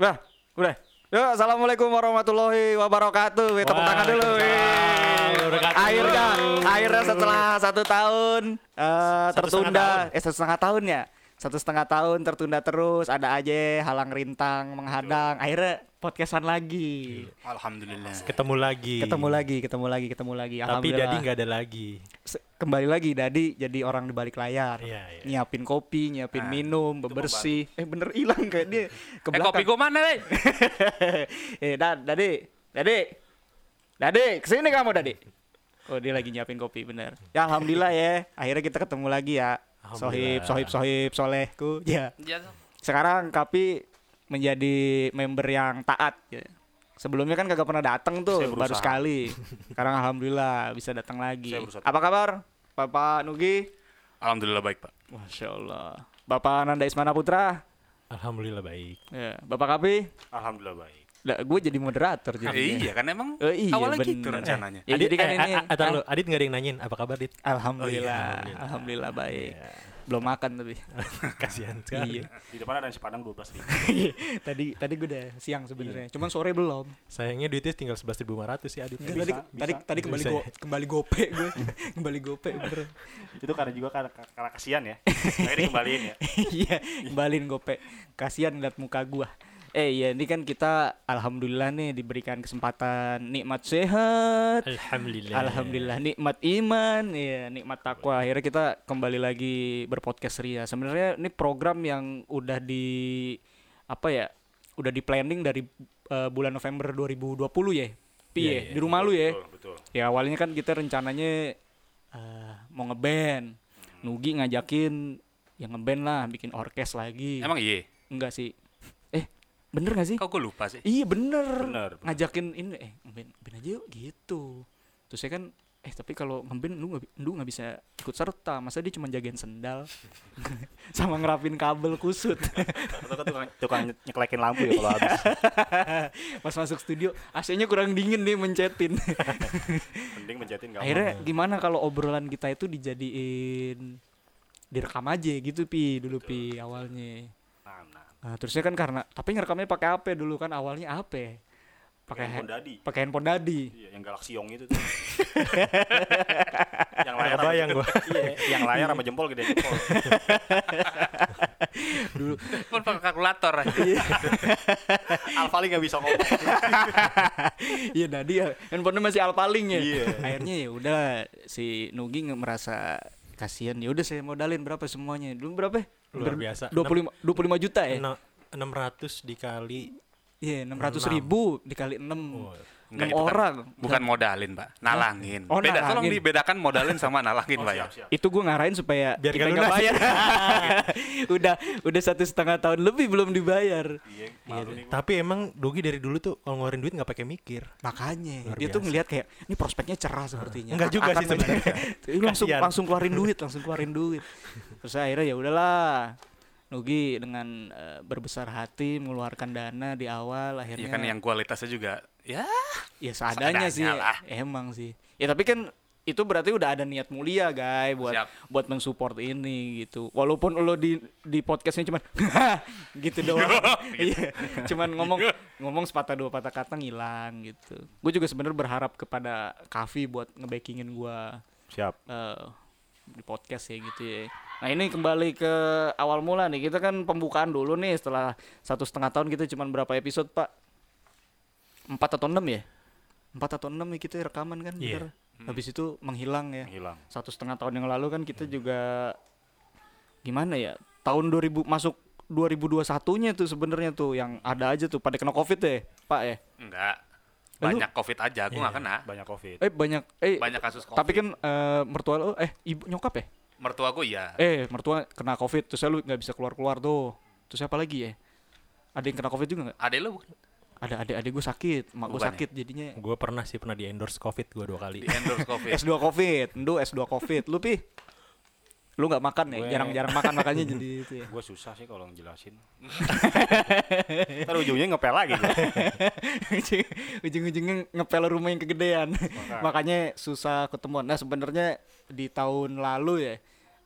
Udah, udah. Yuk, assalamualaikum warahmatullahi wabarakatuh. Wih, tepuk tangan dulu. Akhirnya, akhirnya setelah satu tahun eh, Satu tertunda, tahun. eh satu setengah tahun ya, satu setengah tahun tertunda terus. Ada aja halang rintang menghadang. Akhirnya podcastan lagi. Alhamdulillah. Ketemu lagi. Ketemu lagi, ketemu lagi, ketemu lagi. Tapi. Dadi nggak ada lagi. Se- kembali lagi Dadi jadi orang di balik layar. Iya, iya. Nyiapin kopi, nyiapin Nah, minum, bebersih. Eh bener hilang kayak dia ke Eh kopi gua mana, Wey? eh, Dad, Dadi, Dadi, Dadi, ke sini kamu Dadi. Oh dia lagi nyiapin kopi bener. Ya alhamdulillah ya, akhirnya kita ketemu lagi ya. Sohib, sohib, sohib, solehku. Ya. Ya, Sekarang Kapi menjadi member yang taat. Ya. Sebelumnya kan kagak pernah datang tuh, baru sekali. Sekarang alhamdulillah bisa datang lagi. Apa kabar, Bapak Nugi? Alhamdulillah baik, Pak. Masya Allah. Bapak Nanda Ismana Putra? Alhamdulillah baik. Ya. Bapak Kapi? Alhamdulillah baik. Lah, gue jadi moderator jadi. Eh, iya kan emang Eh, iya, awalnya gitu bener. rencananya. Ya, jadi kan eh, ini eh, eh, tar lu, Adit nggak ada yang nanyain apa kabar Dit? Alhamdulillah, Oh, iya, alhamdulillah baik. Iya. Belum makan tapi. Kasihan sekali. iya. Di depan ada nasi padang 12 ribu. tadi tadi gue udah siang sebenarnya. Cuman sore belum. Sayangnya duitnya tinggal 11.500 ya Adit. Enggak, tadi tadi tadi kembali Bisa go, ya? kembali gope gue. kembali gope bener. itu karena juga karena, karena kasihan ya akhirnya dikembaliin ya Iya, kembaliin gope. Kasihan liat muka gua. Eh iya, ini kan kita alhamdulillah nih diberikan kesempatan nikmat sehat. Alhamdulillah. Alhamdulillah nikmat iman, ya nikmat takwa. Akhirnya kita kembali lagi berpodcast Ria. Sebenarnya ini program yang udah di apa ya? Udah di planning dari eh, bulan November 2020 ya. Pi Iya, ya, iya, di rumah lu ya. Betul, betul. Ya awalnya kan kita rencananya eh, mau ngeband. Nugi ngajakin yang ngeband lah, bikin orkes lagi. Emang iya? Enggak sih. Bener gak sih? Kok gue lupa sih? Iya bener. Bener, bener. Ngajakin ini eh ngeband, ngeband aja yuk gitu. Terus saya kan eh tapi kalau ngeband lu nggak bi- lu nggak bisa ikut serta masa dia cuma jagain sendal sama ngerapin kabel kusut atau kan tukang, tukang nyeklekin lampu ya kalau habis pas masuk studio AC-nya kurang dingin nih mencetin mending mencetin nggak akhirnya gimana kalau obrolan kita itu dijadiin direkam aja gitu pi dulu pi awalnya nah, terusnya kan karena tapi ngerekamnya pakai HP dulu kan awalnya HP pakai handphone ha- dadi pakai handphone dadi iya yang Galaxy Yong itu tuh yang layar bayang sama, gua. iya yang layar sama jempol gede jempol dulu Pun pakai kalkulator. Alfali nggak bisa ngomong Iya Nadi ya handphonenya masih alpaling ya. Iya. Akhirnya ya udah si Nugi merasa kasihan ya udah saya modalin berapa semuanya. Dulu berapa? Luar biasa. 25 25 juta ya? Enam- 600 dikali Iya, 600 Enam. ribu dikali 6. oh, Enggak, 6 itu kan orang. Bukan modalin, Pak. Nalangin. Oh, Beda, tolong nalangin. dibedakan modalin sama nalangin, oh, Pak ya. siap siap Itu gue ngarahin supaya Biar kita nggak bayar. udah udah satu setengah tahun lebih belum dibayar. iya gua. Tapi emang Dogi dari dulu tuh kalau ngeluarin duit nggak pakai mikir. Makanya Luar dia tuh biasa. ngelihat kayak ini prospeknya cerah sepertinya. Enggak juga Akan sih sebenarnya. Langsung langsung keluarin duit, langsung keluarin duit. Terus akhirnya ya udahlah. Nugi dengan eh, berbesar hati mengeluarkan dana di awal akhirnya Iya kan yang kualitasnya juga ya ya seadanya, seadanya sih lah. emang sih. Ya tapi kan itu berarti udah ada niat mulia guys buat Siap. buat mensupport ini gitu. Walaupun lo di di podcastnya cuman gitu doang. Iya, cuman ngomong ngomong sepatah dua patah kata ngilang gitu. Gue juga sebenarnya berharap kepada Kavi buat ngebackingin gua siap eh, di podcast ya gitu ya. Nah ini kembali ke awal mula nih kita kan pembukaan dulu nih setelah satu setengah tahun kita cuman berapa episode pak? Empat atau enam ya? Empat atau enam ya kita rekaman kan Iya. bener. Habis itu menghilang ya. hilang Satu setengah tahun yang lalu kan kita juga gimana ya? Tahun 2000 masuk 2021-nya tuh sebenarnya tuh yang ada aja tuh pada kena covid ya pak ya. enggak. Banyak Covid aja, gue nggak kena. banyak covid Eh banyak eh Banyak kasus Covid. tapi kan eh, mertua lo eh ibu nyokap ya? Mertua gue iya. eh mertua kena covid terus lu nggak bisa keluar keluar tuh. Terus siapa lagi ya ada yang kena covid juga nggak? Adek lu? Bukan? ada adik adik gue sakit mak gue Bukan ya? sakit jadinya. Gue pernah sih pernah di endorse covid gue dua kali. di endorse Covid. S2 covid Endo S2 covid. Lu pi? Lu nggak makan ya? Jarang-jarang makan makanya jadi itu ya. Gue susah sih kalau ngejelasin. Ntar ujungnya ngepel lagi ujung-ujungnya ngepel rumah yang kegedean. Makanya susah ketemuan. Nah sebenarnya di tahun lalu ya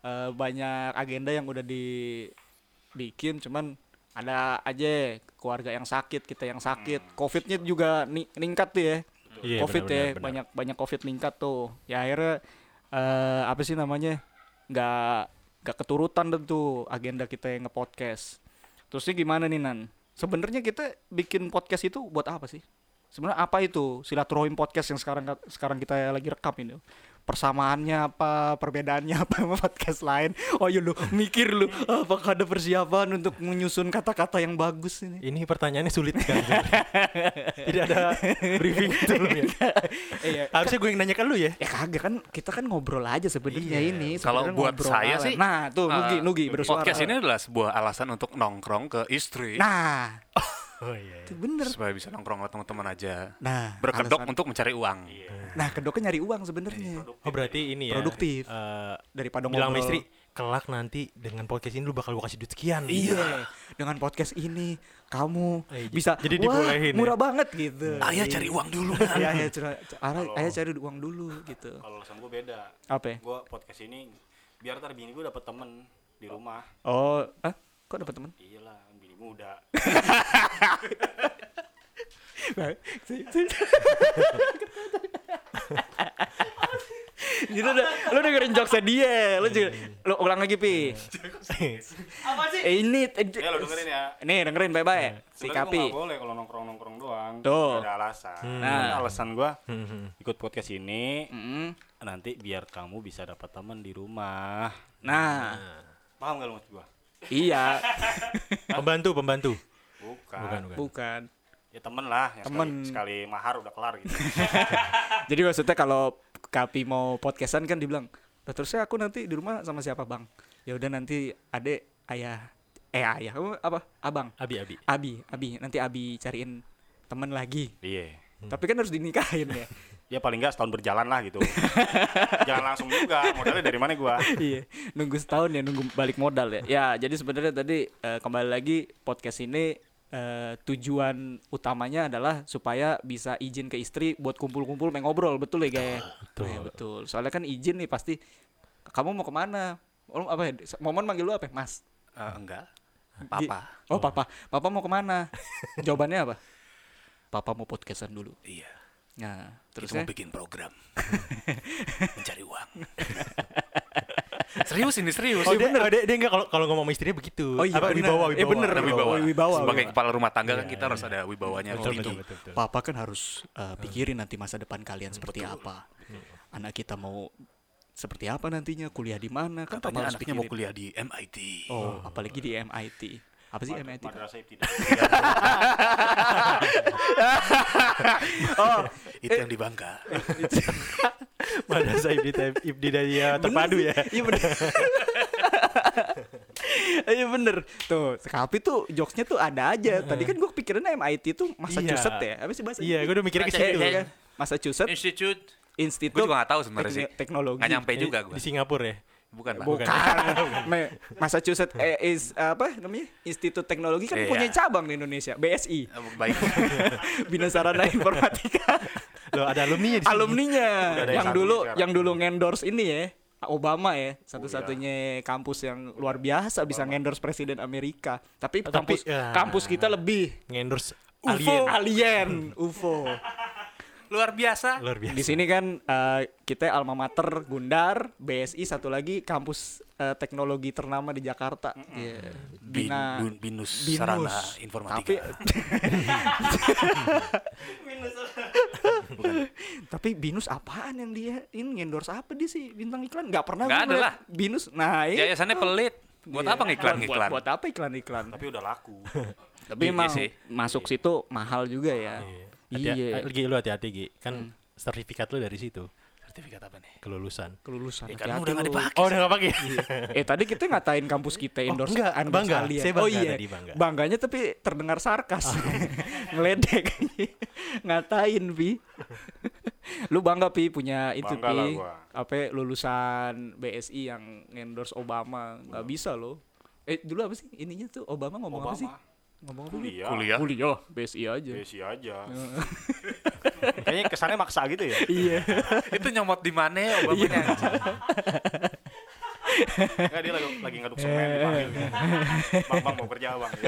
eh, banyak agenda yang udah dibikin cuman ada aja keluarga yang sakit, kita yang sakit. Covidnya juga ni- ningkat tuh ya. Iya, Covid benar, ya, benar. banyak banyak Covid ningkat tuh. Ya akhirnya eh apa sih namanya? nggak nggak keturutan deh tuh agenda kita yang nge-podcast. Terusnya gimana nih Nan? Sebenarnya kita bikin podcast itu buat apa sih? Sebenarnya apa itu silaturahim podcast yang sekarang sekarang kita lagi rekam ini? Persamaannya apa, perbedaannya apa sama podcast lain? Oh iya lu mikir lu, apakah ada persiapan untuk menyusun kata-kata yang bagus ini? Ini pertanyaannya sulit kan. Tidak ada briefing sebelumnya. Iya, Harusnya gue yang nanya ke lu ya. Ya kagak kan kita kan ngobrol aja sebenarnya Iya. ini. Kalau buat saya sih, Nah, tuh Nugi eh, Nugi bersuara. Podcast ini adalah sebuah alasan untuk nongkrong ke istri. Nah, Oh iya. itu bener. supaya bisa nongkrong sama teman-teman aja. Nah, Berkedok alasan- untuk mencari uang. Nah, kedoknya nyari uang sebenarnya. Oh berarti ini ya. Produktif. eh, Daripada bilang sama ngobrol. istri, kelak nanti dengan podcast ini lu bakal gue kasih duit sekian. Iya. Dengan podcast ini kamu Eh, bisa jadi wah, dibolehin ya?" murah banget gitu. Ayah Iya. cari uang dulu. Iya, ayah cari ayah, ayah cari uang dulu gitu. Kalau alasan gue beda. Apa? ya? Gue podcast ini biar ntar bini gue dapet temen di rumah. Oh, ah, kok dapat teman? Iyalah, muda. Jadi udah, lu dengerin jokesnya dia, lu juga, lu ulang lagi pi. Eh, ini, eh, Ya lo dengerin ya. nih dengerin baik-baik. Si Sebenarnya gua Kapi. nggak boleh kalau nongkrong-nongkrong doang. Tuh. Ada alasan. Nah. Nah. alasan gue Hmm, ikut podcast ini Mm-mm. nanti biar kamu bisa dapat teman di rumah. Nah, Paham gak lu maksud gue? Iya, Pembantu, pembantu. Bukan. Bukan, bukan. bukan. Ya temen lah. Yang Temen. Sekali, sekali mahar udah kelar gitu. Jadi maksudnya kalau Kapi mau podcastan kan dibilang, "Lah, terusnya aku nanti di rumah sama siapa bang? Ya udah nanti adek, ayah, eh ayah, kamu apa? Abang, Abi, abi. Abi, Abi, nanti Abi cariin temen lagi. Iya. Tapi kan harus dinikahin ya. Ya paling nggak setahun berjalan lah gitu. Jangan langsung juga. Modalnya dari mana gua? iya, nunggu setahun ya, nunggu balik modal ya. Ya, jadi sebenarnya tadi eh, kembali lagi podcast ini eh, tujuan utamanya adalah supaya bisa izin ke istri buat kumpul-kumpul main ngobrol, betul ya guys? Betul. Iya, betul. Soalnya kan izin nih pasti kamu mau ke mana? Oh, apa ya? Momon manggil lu apa? ya? Mas. Eh, enggak. Papa. Oh, papa. Papa mau ke mana? Jawabannya apa? Papa mau podcastan dulu. Iya. Nah, Kita terusnya mau bikin program. Mencari uang. serius ini serius. Oh, dia, oh, dia, dia enggak kalau kalau ngomong sama istrinya begitu. Oh iya, Apa, bener. wibawa, Eh, bener. Ada wibawa. Oh, wibawa, Sebagai wibawa. kepala rumah tangga kan Iya, kita iya. harus ada wibawanya Betul, betul, betul, betul. Papa kan harus uh, pikirin nanti masa depan kalian seperti apa. Anak kita mau seperti apa nantinya, kuliah di mana kan Katanya papa harus anaknya mau kuliah di MIT. Oh, apalagi di MIT. Apa sih MIT? Madrasah ibtidaiyah. Oh, Itu yang di Bangka. Madrasah Ibtidaya Ibtidaya terpadu ya. Iya bener. Iya bener Tuh Kapi tuh Jokesnya tuh ada aja Tadi kan gue pikirannya MIT tuh Massachusetts Iya. ya Apa sih bahasa Iya, gue udah mikirnya ke situ. ya? Massachusetts Institute. Institute Gue juga gak tahu sebenarnya sih. Tekno- Teknologi Gak nyampe juga gue. Di Singapura ya. Bukan, Pak. Bukan, Me- Massachusetts eh, is apa namanya Institut Teknologi kan Iya. punya cabang di Indonesia BSI Eh, Baik. Bina Sarana Informatika Loh, ada alumni di sini. alumninya yang dulu sekarang. yang dulu ngendorse ini ya Obama ya satu-satunya kampus yang luar biasa bisa ngendorse presiden Amerika tapi Oh, kampus tapi, ya. kampus kita lebih Ngendorse UFO alien. alien UFO Luar biasa. Luar biasa. di sini kan eh, kita alma mater Gundar BSI satu lagi kampus eh, teknologi ternama di Jakarta Iya. Bin, Bina Bun- binus, Binus. Sarana tapi Informatika. tapi Binus apaan yang dia ini endorse apa dia sih bintang iklan nggak pernah Nggak gua ada lah. Binus nah ini Yayasannya pelit. Buat Iya. apa ngiklan-ngiklan? buat, buat apa iklan-iklan Tapi udah laku. tapi Iya emang sih. masuk situ mahal juga ya Hati- iya Lagi lu hati-hati, Gi. Kan sertifikat lu dari situ. Sertifikat apa nih? Kelulusan. kelulusan hati-hati kan udah gak dipakai. Oh, udah gak pakai. eh tadi kita ngatain kampus kita endorse enggak, endorse bangga. kalian. Saya bangga oh iya tadi, bangga. bangganya tapi terdengar sarkas ngeledek ngatain pi lu bangga pi punya itu Bangga lah pi gua. apa lulusan BSI yang endorse Obama nggak bisa lo eh dulu apa sih ininya tuh Obama ngomong apa sih Obama. Ngomong Kuliah. Kuliah. kuliah BSI aja Besi aja. Kayaknya kesannya maksa gitu ya. iya Itu nyomot di mana ya Obamanya? Enggak dia lagi, lagi ngaduk semen dipanggil. Bang, bang mau kerja bang.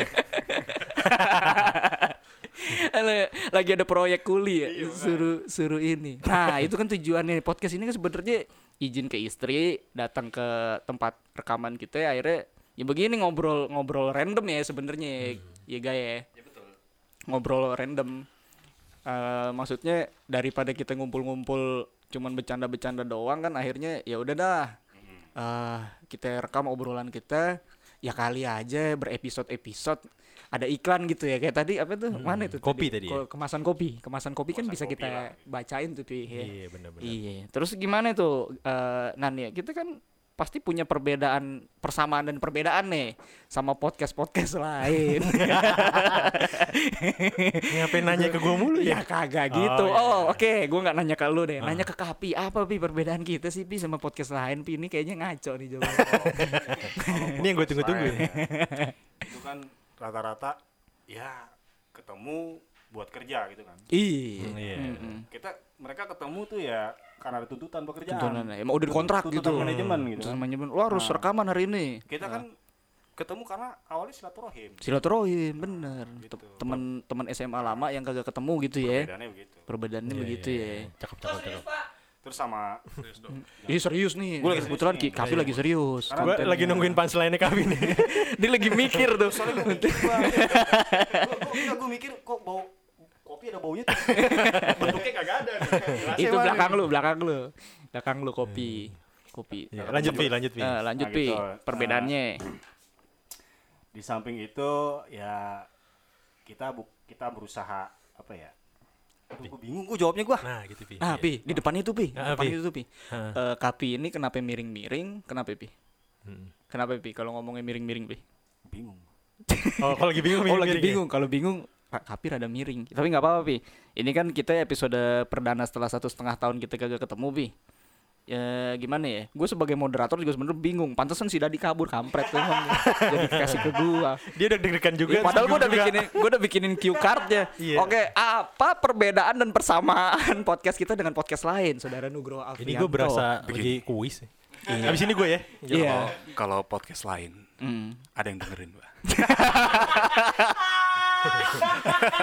Ele- lagi ada proyek kuli ya suruh suruh ini nah itu kan tujuannya podcast ini kan sebenarnya izin ke istri datang ke tempat rekaman kita ya, akhirnya ya begini ngobrol ngobrol random ya sebenarnya ya gaya ngobrol random Eh, maksudnya daripada kita ngumpul-ngumpul cuman bercanda-bercanda doang kan akhirnya ya udah dah Eh, kita rekam obrolan kita ya kali aja berepisode-episode ada iklan gitu ya kayak tadi apa tuh mana itu kopi tadi ya? Ko- kemasan kopi kemasan kopi kan Kemasan bisa kopi kita lah. bacain tuh Pi, ya. Iya benar-benar. Iya. Terus gimana tuh eh Nan ya? Kita kan pasti punya perbedaan persamaan dan perbedaan nih sama podcast-podcast lain. Ngapain nanya ke gua mulu ya ya? kagak gitu. iya. Oh, oke, gua nggak nanya ke lu deh. Nanya ke Kapi, apa Pi perbedaan kita sih Pi sama podcast lain? Pi ini kayaknya ngaco nih jawabannya. Ini yang gue tunggu-tunggu. ya. Itu kan rata-rata ya ketemu buat kerja gitu kan. Iya. Iya. Mm-mm. Kita mereka ketemu tuh ya karena ada tuntutan pekerjaan. Tuntunan ya, emang udah kontrak Tuntutan gitu. manajemen gitu. Tuntutan manajemen. Lo harus Nah. rekaman hari ini. Kita kan ketemu karena awalnya silaturahim. Silaturahim, bener. Gitu. Tem- Temen-temen SMA lama yang kagak ketemu gitu ya. Perbedaannya begitu. Perbedaannya Iya, begitu iya, ya. iya. Cakep, cakep, cakep. Terus sama Iya serius nih. Gua lagi serius Kebetulan nih. Ki- Kavi lagi serius. Gue lagi nungguin punchline-nya kami nih. Dia lagi mikir tuh. gue mikir kok bau kopi ada baunya tuh. Bentuknya kagak ada. Itu belakang lu, belakang lu. Belakang lu kopi. Kopi. Iya, lanjut Pi, lanjut Pi. Eh, lanjut Nah, Pi. gitu. Perbedaannya. Di samping itu ya kita bu kita berusaha apa ya? Aduh, gue bingung gue jawabnya gue. Nah, gitu Pi. Ah, Iya. Pi, di depan itu Pi. Di Ah, depan Pi. itu Pi. Eh, Kapi ini kenapa miring-miring? Kenapa Pi? Hmm. Kenapa Pi kalau ngomongnya miring-miring Pi? Bingung. Oh, kalau lagi bingung, Oh lagi ya? bingung. Kalau bingung Pak Kapi rada miring. Tapi nggak apa-apa Pi. Ini kan kita episode perdana setelah satu setengah tahun kita kagak ketemu Pi. Ya gimana ya? Gue sebagai moderator juga sebenarnya bingung. Pantesan si Dadi kabur kampret tuh. Jadi kasih ke gua. Dia udah deg-degan juga. Iya, padahal gue udah bikinin gue udah bikinin cue cardnya. Iya. Oke, apa perbedaan dan persamaan podcast kita dengan podcast lain, Saudara Nugroho Alfianto? Ini gue berasa lagi kuis. Habis ini gue ya. Iya. Kalau podcast lain Hmm. ada yang dengerin, Pak.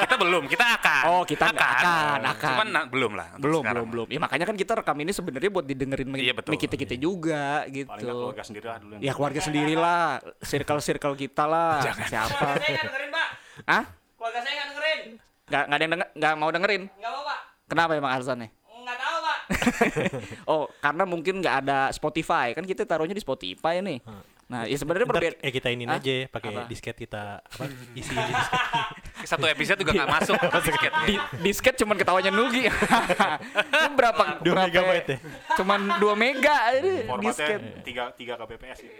kita belum, kita akan. Oh, kita akan, akan. Cuman na- belum lah. Belum, sekarang. belum, belum. Ya makanya kan kita rekam ini sebenarnya buat didengerin Iya, betul. kita kita juga Paling gitu. keluarga sendiri lah dulu yang Ya keluarga sendiri lah, circle-circle kita lah. Siapa? Saya nggak dengerin, Pak. Hah? Keluarga saya nggak dengerin. Nggak nggak ada yang denger, nggak mau dengerin. Nggak mau, Pak. Kenapa emang alasannya? Nggak tahu, Pak. oh, karena mungkin nggak ada Spotify. Kan kita taruhnya di Spotify nih. Nah, ya sebenarnya berbeda. eh kita ini aja pakai Apa? disket kita apa isi di disket. Satu episode juga nggak masuk. disket. Di, disket cuman ketawanya Nugi. Ini berapa? Dua berapa- megabyte ya? Cuman 2 mega ini formatnya disket. 3 3 kbps gitu.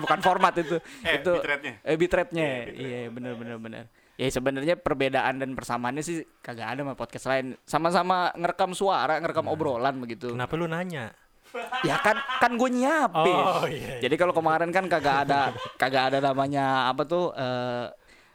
Bukan format itu. Eh, itu bitrate-nya. Eh, bitrate-nya. Iya, bitrate. Iya, benar benar benar. Ya sebenarnya perbedaan dan persamaannya sih kagak ada sama podcast lain. Sama-sama ngerekam suara, ngerekam Nah. obrolan begitu. Kenapa lu nanya? Ya kan kan gue nyiapin. Oh, iya, iya. Jadi kalau kemarin kan kagak ada kagak ada namanya apa tuh eh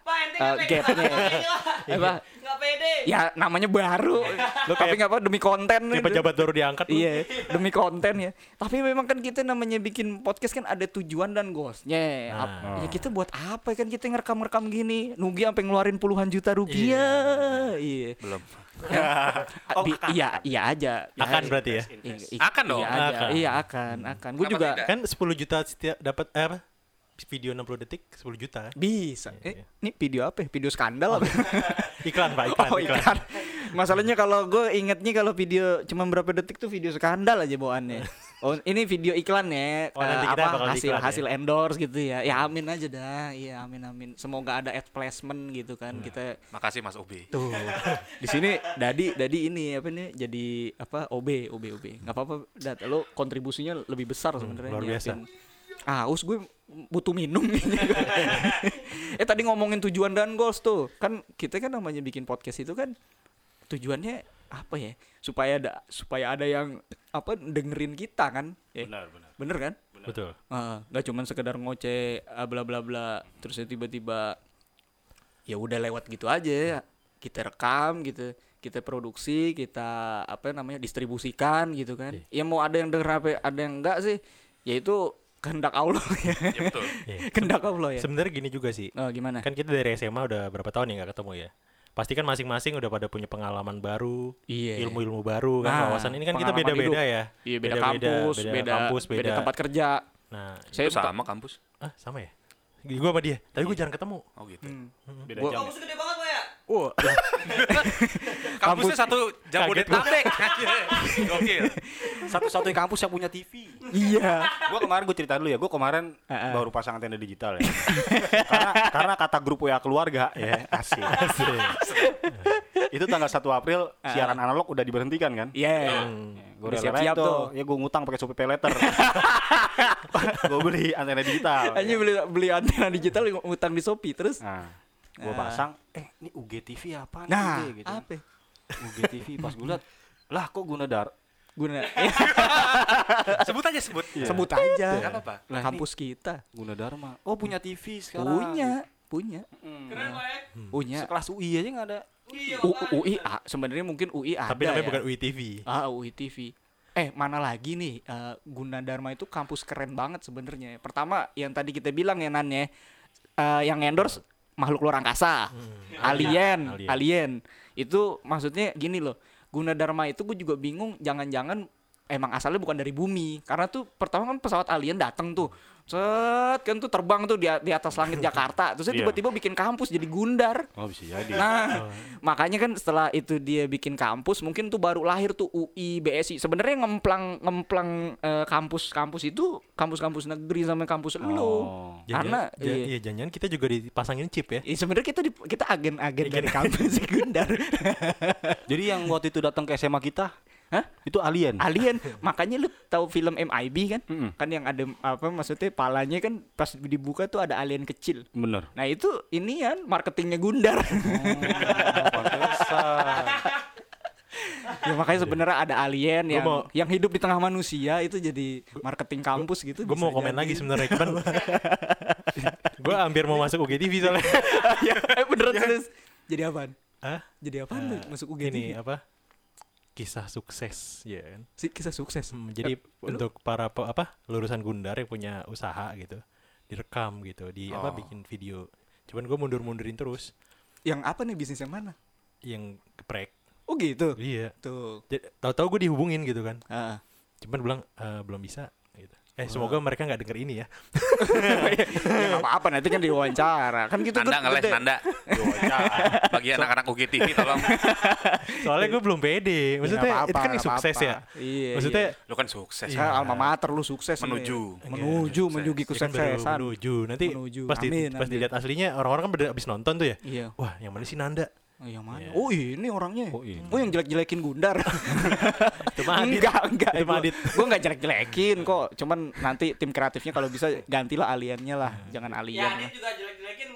Pak, ente pede. gapnya. apa? Nggak pede. Ya namanya baru. Tapi nggak apa demi konten. Kayak pejabat baru diangkat. Iya, demi konten ya. Tapi memang kan kita namanya bikin podcast kan ada tujuan dan goalsnya. Nah. Ya kita buat apa kan kita ngerekam-rekam gini. Nugi sampai ngeluarin puluhan juta rupiah. Iya. Belum. Ah, bi- iya, iya aja. Ya Akan berarti ya? Iya, i- Akan dong. Iya, aja. Akan. Iya akan, akan. Gue juga tidak? Kan 10 juta setiap dapat eh, apa? Video 60 detik 10 juta. bisa. Iya, Eh, ini video apa? ya? Video skandal apa? Iklan Pak, iklan, oh iklan. iklan. Masalahnya kalau gue ingetnya kalau video cuma berapa detik tuh video skandal aja bawaannya. Oh ini video iklan ya. Oh, eh, nanti kita apa bakal hasil ya? hasil endorse gitu ya. Ya amin aja dah. Iya amin amin. Semoga ada ad placement gitu kan. Kita Makasih Mas Ubi. tuh di sini Dadi Dadi ini apa nih jadi apa OB OB OB. nggak apa-apa Dat. Lo kontribusinya lebih besar sebenarnya. luar biasa. nyiapin. Ah, us gue butuh minum eh tadi ngomongin tujuan dan goals tuh. Kan kita kan namanya bikin podcast itu kan tujuannya apa ya? Supaya ada supaya ada yang apa dengerin kita kan? Eh, Benar, benar. bener kan? Betul. Ah, nggak cuman sekedar ngoceh ah, bla bla bla terus ya tiba-tiba ya udah lewat gitu aja kita rekam gitu kita produksi kita apa namanya distribusikan gitu kan ya mau ada yang denger apa ada yang enggak sih ya itu kehendak Allah ya. Ya betul. Iya. kehendak Allah ya. Sebenarnya gini juga sih. Oh, gimana? Kan kita dari SMA udah berapa tahun ya nggak ketemu ya. Pasti kan masing-masing udah pada punya pengalaman baru, Iya. ilmu-ilmu baru kan Nah, wawasan ini kan kita beda-beda hidup. ya. Iya, beda, Beda-beda, kampus, beda beda, kampus, beda beda- tempat kerja. Nah, Saya Itu sama kampus. ah sama ya? Gue sama dia, tapi gue jarang ketemu. Oh gitu. Hmm. Beda Gua- jam. ya? Kampus gede banget Ya. Wah, Kampusnya satu Jabodetabek. Gokil. Satu-satunya kampus yang punya TV. Iya. Gua kemarin gue cerita dulu ya, gue kemarin baru pasang antena digital ya. karena karena kata grup WA keluarga ya, asik. Itu tanggal 1 April siaran analog udah diberhentikan kan? Iya. Gue Udah siap-siap siap tuh. Ya gue ngutang pakai Shopee Pay Letter. gue beli antena digital. Hanya beli beli antena digital utang di Shopee terus. Nah, gue Nah. pasang, eh ini UGTV apa nih? Nah, UG, gitu. apa? UGTV pas gue liat, lah kok guna dar? Guna Sebut aja sebut. sebut aja. Kan apa? Lah, Kampus kita Guna Dharma. Oh punya TV sekarang. punya, punya, Hmm. Keren Pak ya. punya. Sekelas UI aja nggak ada. U-. UI ah, sebenarnya mungkin UI ada tapi namanya ya. bukan UITV. Ah, UI TV. Eh, mana lagi nih eh, Gunadarma itu kampus keren banget sebenarnya. Pertama yang tadi kita bilang ya Nan ya, eh, yang endorse makhluk luar angkasa, alien, Alien. alien, Itu maksudnya gini loh. Gunadarma itu gue juga bingung jangan-jangan emang asalnya bukan dari bumi. Karena tuh pertama kan pesawat alien datang tuh. Set kan tuh terbang tuh di, di atas langit Jakarta. Terus dia Iya. tiba-tiba bikin kampus jadi Gundar. Oh bisa jadi. Nah, makanya kan setelah itu dia bikin kampus, mungkin tuh baru lahir tuh UI, BSI. Sebenarnya ngemplang ngemplang eh, kampus-kampus itu kampus-kampus negeri sama kampus lu. Oh. Karena Jangan- ja- iya. iya jangan kita juga dipasangin chip ya. Iya, sebenarnya kita di- kita agen-agen dari kampus Gundar. Jadi yang waktu itu datang ke SMA kita, Hah? itu alien. Alien. Makanya lu tahu film MIB kan? Mm-mm. Kan yang ada apa maksudnya palanya kan pas dibuka tuh ada alien kecil. Bener. Nah, itu ini kan marketingnya Gundar. Pantesan. ya makanya sebenarnya ada alien yang mau- yang hidup di tengah manusia itu jadi marketing kampus gitu. Gue mau komen jadi. lagi sebenarnya kan. gue hampir mau masuk UGTV soalnya. ya, eh, beneran serius. Jadi apaan? Hah? Jadi apaan tuh masuk UGT? Ini apa? Kisah sukses, ya kan. Si kisah sukses. Hmm, jadi untuk para pe- apa lulusan Gundar yang punya usaha gitu, direkam gitu, di apa Oh. bikin video. Cuman gue mundur-mundurin terus, Yang apa nih bisnis yang mana? yang keprek. Oh gitu. Iya. Tuh. Jadi, Tahu-tahu gue dihubungin gitu kan. Ah. Cuman bilang "Eh, belum bisa. Eh semoga mereka nggak denger ini ya. ya apa-apa nanti kan diwawancara. Kan gitu Nanda ngeles. Nanda. Bagi anak-anak UGTV tolong. Soalnya gue belum pede. Maksudnya Ya, nggak itu apa-apa, kan nggak sukses ya. Iya. Maksudnya Lu kan sukses. Iya. Kan alma mater lu sukses nih. Menuju. menuju Sukses. menuju ya kan kesuksesan. menuju. Nanti Menuju. pas di, Amin, pas amin. dilihat aslinya orang-orang kan abis nonton tuh ya. Iya. Wah, yang mana sih Nanda? Oh, yang mana? Iya. Oh ini orangnya. Oh, ini. Oh yang jelek-jelekin Gundar. Itu mah Adit. enggak, enggak. Gua- Adit. Gua enggak jelek-jelekin kok. Cuman nanti tim kreatifnya kalau bisa gantilah aliennya lah. Jangan alien. Ya. Adit juga jelek-jelekin.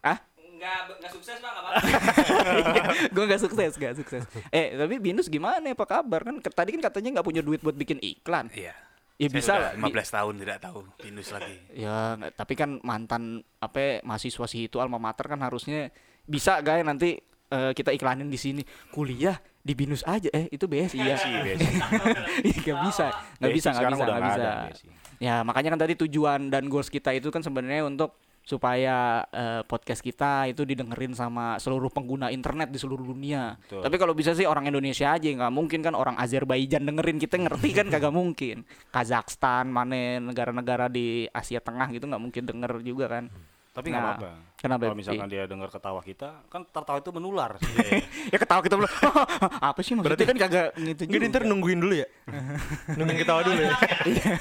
Ah? Enggak enggak sukses Bang, enggak apa-apa. gue nggak sukses nggak sukses eh tapi binus gimana apa kabar kan tadi kan katanya nggak punya duit buat bikin iklan Iya. ya Saya bisa lah Bi- 15 tahun tidak tahu pinus lagi. ya tapi kan mantan apa mahasiswa si itu alma mater kan harusnya bisa guys nanti eh, kita iklanin di sini kuliah di binus aja eh itu BSI ya Besi, besi. nggak bisa nggak Besi bisa nggak bisa nggak nggak bisa ada, besi. ya makanya kan tadi tujuan dan goals kita itu kan sebenarnya untuk supaya eh, podcast kita itu didengerin sama seluruh pengguna internet di seluruh dunia. Betul. Tapi kalau bisa sih orang Indonesia aja nggak mungkin kan orang Azerbaijan dengerin kita ngerti kan kagak mungkin. Kazakhstan, mana negara-negara di Asia Tengah gitu nggak mungkin denger juga kan. Tapi nggak Nah, apa-apa. kenapa, Kalau misalkan Bi? dia dengar ketawa kita, kan tertawa itu menular. ya ketawa kita belum apa sih maksudnya kan kagak gitu juga. ntar nungguin dulu ya. nungguin ketawa dulu ya. Iya.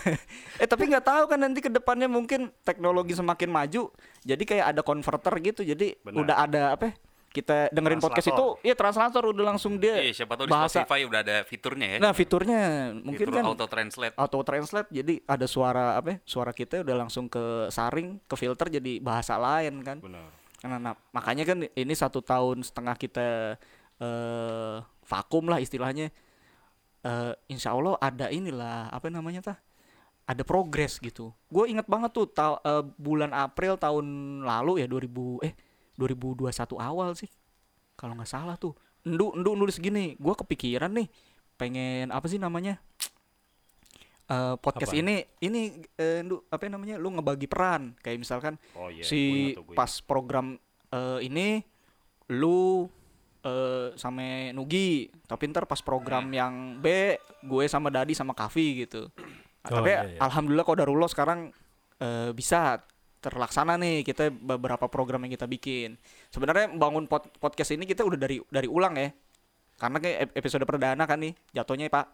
eh tapi nggak tahu kan nanti ke depannya mungkin teknologi semakin maju jadi kayak ada converter gitu jadi Benar. udah ada apa ya, kita dengerin podcast itu ya translator udah langsung dia Iya, siapa tahu di bahasa Spotify udah ada fiturnya ya. nah fiturnya mungkin Fitur kan auto translate. auto translate jadi ada suara apa ya, suara kita udah langsung ke saring ke filter jadi bahasa lain kan Benar. Nah, nah, makanya kan ini satu tahun setengah kita eh vakum lah istilahnya. Eh insya Allah ada inilah apa namanya tah? Ada progres gitu. Gue inget banget tuh ta- eh, bulan April tahun lalu ya 2000 eh 2021 awal sih. Kalau nggak salah tuh. Endu endu nulis gini, gue kepikiran nih pengen apa sih namanya? eh, podcast Apa? ini ini eh, lu apa namanya lu ngebagi peran kayak misalkan Oh iya. si pas program eh, ini lu eh sama Nugi tapi ntar pas program yang B gue sama Dadi sama Kavi gitu Oh, tapi iya, iya. alhamdulillah Kodarullah sekarang eh, bisa terlaksana nih kita beberapa program yang kita bikin sebenarnya bangun pod- podcast ini kita udah dari dari ulang ya karena kayak ep- episode perdana kan nih jatuhnya Pak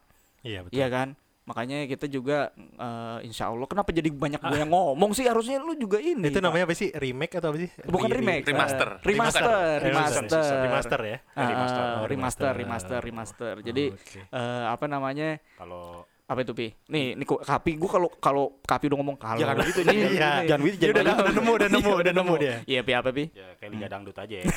Iya betul. Iya kan? Makanya kita juga eh, insya Allah kenapa jadi banyak gue yang ngomong sih harusnya lu juga ini. Itu namanya apa sih? Remake atau apa sih? bukan Re- remake, Remaster. eh, remaster, Remaster. remaster, Remaster ya. Ah, Remaster. ah, Oh, remaster, remaster. remaster, remaster. Jadi Oke. eh, apa namanya? Kalau Apa itu pi? Nih, nih kok Kapi gue kalau kalau Kapi udah ngomong kalau Jangan begitu, Nih, jangan- iya. jangan begitu, Dia jangan udah, begitu. udah nemu, udah nemu, udah nemu dia. Iya pi apa pi? ya kayak liga dangdut aja ya.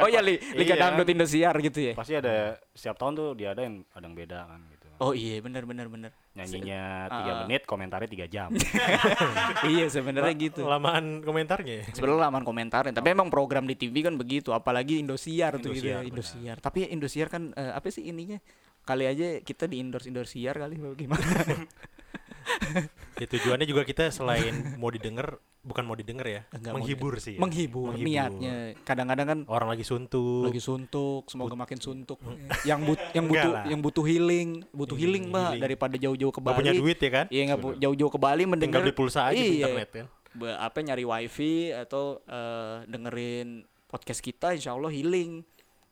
Oh iya li, Liga Iya. Dangdut Indosiar gitu ya. Pasti ada setiap tahun tuh diadain ada yang beda kan gitu. Oh iya benar benar benar. Nyanyinya tiga ah. menit, komentarnya tiga jam. iya sebenarnya gitu. Lamaan komentarnya ya. sebenarnya laman komentarin tapi emang program di TV kan begitu apalagi Indosiar tuh gitu ya, Indosiar. Indosiar tapi Indosiar kan eh, apa sih ininya kali aja kita di endorse Indosiar kali apa gimana Ya, tujuannya juga kita selain mau didengar, bukan mau didengar ya, Enggak menghibur sih. ya. menghibur, niatnya kadang-kadang kan Orang lagi suntuk. lagi suntuk semoga makin suntuk yang but yang butuh yang butuh healing butuh healing, Healing, mbak daripada jauh-jauh ke Bali punya duit ya kan? iya nggak jauh-jauh ke Bali Tinggal mendengar beli pulsa aja di iya, internet kan. be- apa nyari wifi atau eh, dengerin podcast kita insya Allah healing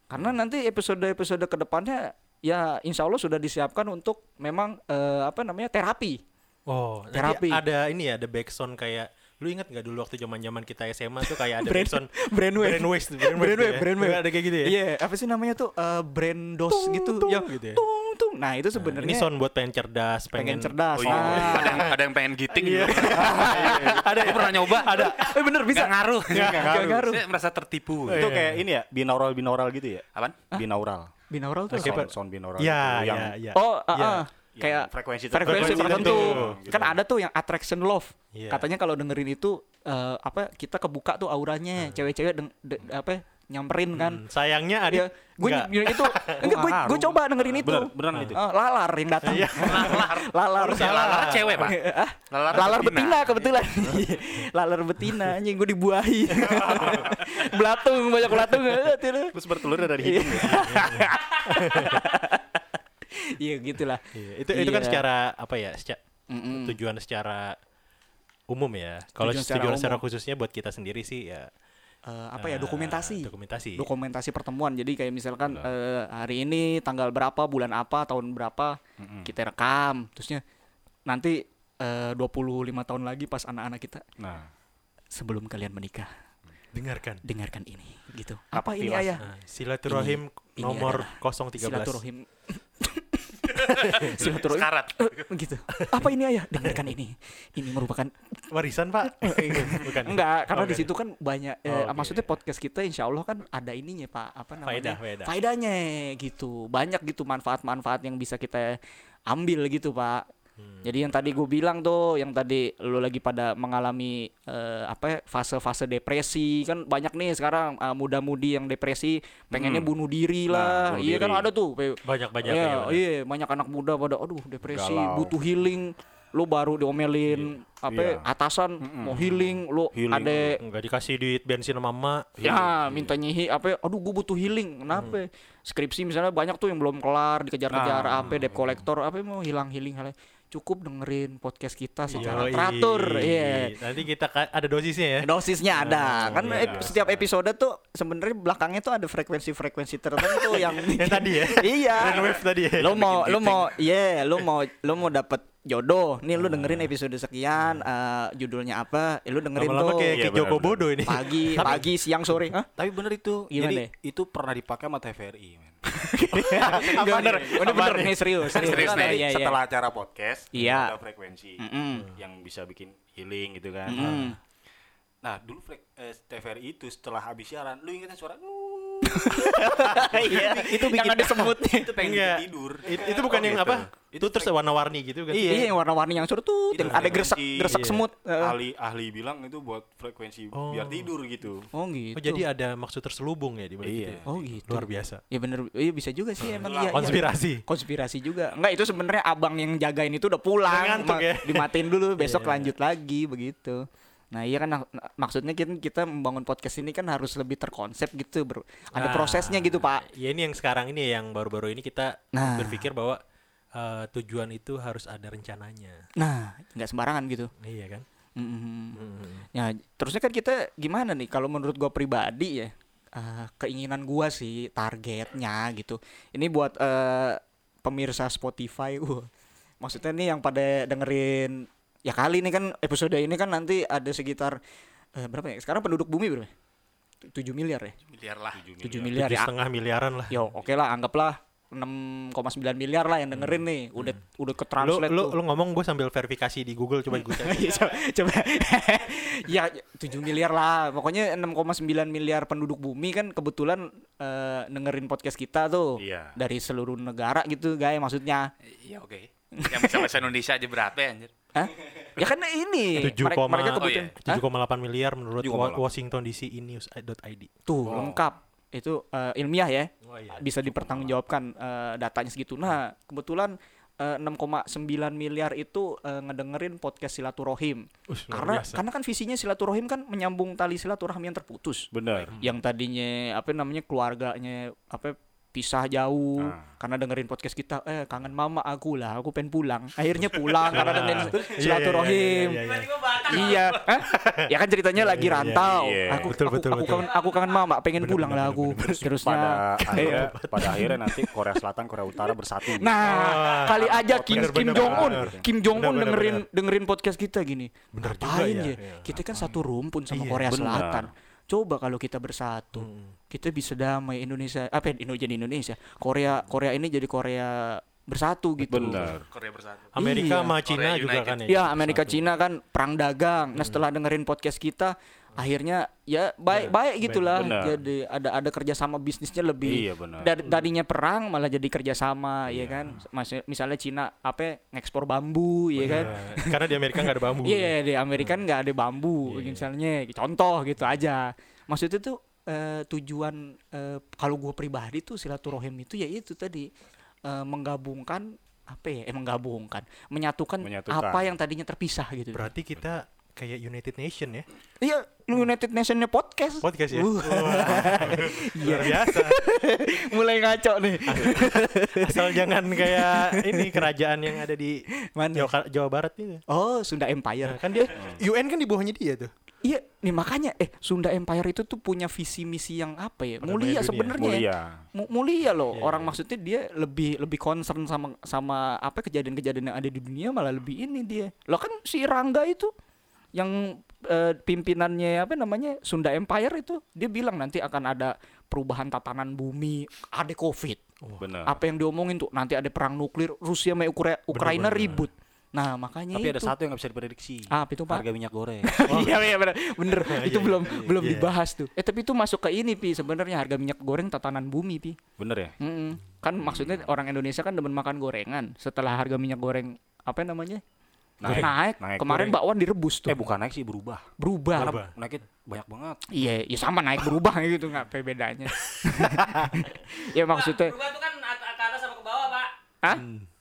karena nanti episode-episode ke depannya ya insya Allah sudah disiapkan untuk memang eh, apa namanya terapi Oh, Terapi. ada ini ya, ada backsound kayak lu ingat nggak dulu waktu zaman-zaman kita SMA tuh kayak ada Brand- backsound brainwave. brainwave, Brainwave, brainwave, ya? brainwave. Ada kayak gitu ya. iya apa sih namanya tuh eh, brand dos Tung, gitu tung, yang gitu ya. tung tung nah itu Nah, sebenarnya ini sound buat pengen cerdas, pengen pengen, cerdas Oh iya. Ah. Ada yang ada yang pengen giting gitu. ada Aku pernah nyoba. Ada. eh bener bisa Gak ngaruh. Nggak ngaruh. Saya merasa tertipu. itu Iya. kayak ini ya, binaural binaural gitu ya. Apaan? Binaural. Binaural tuh apa? Sound, sound binaural Ya, itu yang ya, ya. oh ah, Ya. yang kayak frekuensi frekuensi Frekuensi tertentu tertentu, gitu. kan ada tuh yang attraction love Iya. katanya kalau dengerin itu eh, apa kita kebuka tuh auranya cewek-cewek deng- de- apa nyamperin kan Hmm, sayangnya ada ya gue itu enggak gue gue coba dengerin itu Bener, beneran itu. Ah, lalar yang datang lalar Ya, lalar cewek, Pak. Ah, Lalar, lalar betina kebetulan lalar betina anjing gue dibuahi belatung banyak belatung Eh, tidak. Terus bertelur dari hidung. ya. iya gitulah Iya, itu itu kan Iya. secara apa ya? seca- Mm-mm. tujuan secara umum ya. Kalau Tujuan tujuan, secara secara, khususnya buat kita sendiri sih ya Eh, apa ya eh, dokumentasi. Dokumentasi. dokumentasi pertemuan. Jadi kayak misalkan eh, hari ini tanggal berapa bulan apa tahun berapa kita rekam. Terusnya nanti eh, 25 tahun lagi pas anak-anak kita Nah, sebelum kalian menikah. Dengarkan. dengarkan ini gitu. Apa ini ayah? Nah, silaturahim ini nomor adalah 013. silaturahim silaturahim Sekarat. Eh, gitu apa ini ayah dengarkan ini ini merupakan Warisan, Pak. Bukan. enggak karena di Oke. situ kan banyak eh, Oh, oke. maksudnya podcast kita insya Allah kan ada ininya pak apa namanya Faedah, faedah. faedahnya gitu banyak gitu manfaat-manfaat yang bisa kita ambil gitu pak Hmm. jadi yang tadi gue bilang tuh yang tadi lu lagi pada mengalami eh, apa ya, fase-fase depresi kan banyak nih sekarang eh, muda-mudi yang depresi pengennya Hmm. bunuh diri Nah, lah bunuh iya kan diri. ada tuh Banyak-banyak Iya, ya. benar. iya, banyak anak muda pada aduh depresi, Galau. butuh healing. Lu baru diomelin apa Iya. atasan mau healing, lu ada Enggak dikasih duit bensin sama emak. ya minta nyihi apa aduh gue butuh healing. Kenapa? Skripsi misalnya banyak tuh yang belum kelar, dikejar-kejar Nah. apa debt collector apa mau hilang healing hal cukup dengerin podcast kita secara Yoi. teratur. Iya. Nanti kita ada dosisnya ya. Dosisnya ada. kan iya. ep- setiap episode tuh sebenarnya belakangnya tuh ada frekuensi-frekuensi tertentu yang Yang tadi ya. iya. Brainwave tadi ya. lo mau lo mau iya lo mau lo mau dapet jodoh nih lu dengerin episode sekian eh, judulnya apa eh, lu dengerin tuh Lama-lama kayak, Iya, kayak Joko benar, Bodo ini. pagi pagi siang sore Hah? tapi bener itu. Gimana? Jadi itu pernah dipakai sama TVRI, men. Enggak bener ini bener nih serius serius, Serius nih. Iya, iya. Setelah acara podcast, Iya. ada frekuensi Mm-mm. yang bisa bikin healing gitu kan. Mm-mm. Nah, dulu frek- eh, TVRI itu setelah habis siaran, lu ingetnya suara. Iya, itu yang ada semutnya. itu pengen Enggak. tidur. It- itu bukan Oh, yang gitu. apa? Itu terus warna-warni gitu kan? Iya, yang warna-warni yang suruh tuh, Itu yang ada gresek frekuensi. gresek Iya. semut. Eh, ahli ahli bilang itu buat frekuensi Oh. biar tidur gitu. Oh gitu. Oh, jadi ada maksud terselubung ya di balik Iya. itu ya? Oh gitu. Luar biasa. Ya bener, iya bisa juga sih emang iya. iya. Konspirasi. Konspirasi juga. Enggak itu sebenarnya abang yang jagain itu udah pulang, Udah ngantuk Ma- ya? dimatiin dulu, besok Iya. lanjut lagi begitu. Nah iya kan nak- maksudnya kita, kita membangun podcast ini kan harus lebih terkonsep gitu bro. Ada Nah, prosesnya gitu pak. Ya ini yang sekarang ini yang baru-baru ini kita Nah. berpikir bahwa eh, tujuan itu harus ada rencananya. Nah nggak sembarangan gitu. Iya kan? Mm-mm. Mm. Ya terusnya kan kita gimana nih kalau menurut gua pribadi ya eh, keinginan gua sih targetnya gitu. Ini buat eh, pemirsa Spotify. Uh, maksudnya nih yang pada dengerin ya kali ini kan episode ini kan nanti ada sekitar eh, berapa ya? Sekarang penduduk bumi berapa? 7 miliar ya? Miliar lah. 7 miliar ya. setengah miliaran lah. Yo, oke lah anggaplah 6,9 miliar lah yang dengerin nih. Udah udah ke Lu, translate lu, tuh. lu ngomong gue sambil verifikasi di Google coba gue cek. Iya, coba, coba. ya 7 miliar lah. Pokoknya 6,9 miliar penduduk bumi kan kebetulan eh, dengerin podcast kita tuh. Iya. Dari seluruh negara gitu, guys maksudnya. Iya oke. Yang bisa bahasa Indonesia aja berapa ya anjir? Hah? Ya kan ini 7, mereka, mereka Oh, kebetulan iya. Hah? 7,8 miliar menurut 7,8. Wa- Washington DC News.id. tuh lengkap. Itu eh, ilmiah ya. Oh, iya. Bisa dipertanggungjawabkan eh, datanya segitu. Nah, kebetulan eh, 6,9 miliar itu eh, ngedengerin podcast silaturahim. Ush, luar Karena biasa. karena kan visinya silaturahim kan menyambung tali silaturahmi yang terputus. Benar. yang tadinya apa namanya keluarganya apa pisah jauh Ah. karena dengerin podcast kita eh kangen mama aku lah aku pengen pulang akhirnya pulang karena dengerin Iya, iya, silaturahim iya, iya, iya. Iya Hah? ya kan ceritanya lagi rantau aku Betul, aku, betul, aku betul. kangen aku kangen mama pengen Bener, pulang bener, lah aku Pada terusnya akhirnya pada akhirnya nanti Korea Selatan Korea Utara bersatu. Nah, Wah, kali aja Kim bener, Kim bener, Jong Un, bener. Kim Jong Un Bener, bener, dengerin bener. dengerin podcast kita gini. Bener juga Ngapain ya, ya? Kita kan satu rumpun sama Korea bener. Selatan. Coba kalau kita bersatu, Mm. Kita bisa damai Indonesia. Apa Indo jadi Indonesia? Korea Korea ini jadi Korea bersatu gitu. Benar. Korea bersatu. Iya. Amerika sama Cina Korea juga United. kan ya. Ya Amerika Cina kan perang dagang. Nah setelah dengerin podcast kita, akhirnya ya baik baik gitulah. Benar. Jadi ada ada kerjasama bisnisnya lebih. Iya benar. Dari tadinya perang malah jadi kerjasama, ya kan? Mas, misalnya Cina apa ngekspor bambu, ya kan? Karena di Amerika nggak ada bambu. Iya di Amerika nggak ada bambu, Iya. misalnya contoh gitu aja. Maksudnya tuh eh, tujuan eh, kalau gue pribadi tuh silaturahim itu ya itu tadi eh, menggabungkan apa ya? Eh menggabungkan, menyatukan, Menyatukan. apa yang tadinya terpisah gitu. Berarti kita kayak United Nation ya. Iya, United Nationnya podcast. Podcast ya. Uh, Luar biasa. mulai ngaco nih. Asal jangan kayak ini kerajaan yang ada di Mana? Jawa, Jawa Barat itu. Oh, Sunda Empire. Nah, kan dia UN kan di bawahnya dia tuh. Iya, nih makanya eh Sunda Empire itu tuh punya visi misi yang apa ya? Mulia sebenarnya. Mulia. Mu- Mulia loh. Iya, Orang iya. maksudnya dia lebih lebih concern sama sama apa kejadian-kejadian yang ada di dunia malah lebih ini dia. Lo kan si Rangga itu yang eh, pimpinannya apa namanya Sunda Empire itu dia bilang nanti akan ada perubahan tatanan bumi, ada Covid. Benar. Apa yang diomongin tuh nanti ada perang nuklir, Rusia sama Ukra- Ukraina bener. ribut. Nah, makanya Tapi itu. ada satu yang nggak bisa diprediksi. Apa itu, Pak? Harga minyak goreng. Iya iya bener, bener. itu iya, belum iya, belum iya. dibahas tuh. Eh tapi itu masuk ke ini pi sebenarnya harga minyak goreng tatanan bumi pi. Bener ya? Mm-mm. Kan maksudnya orang Indonesia kan demen makan gorengan. Setelah harga minyak goreng apa namanya Naik. naik, Naik. kemarin Goreng. bakwan direbus tuh Eh bukan naik sih berubah. berubah. Karena naiknya banyak banget. Iya, ya sama naik berubah gitu nggak apa bedanya. ya maksudnya, Berubah tuh kan ke atas sama ke bawah, Pak. ah,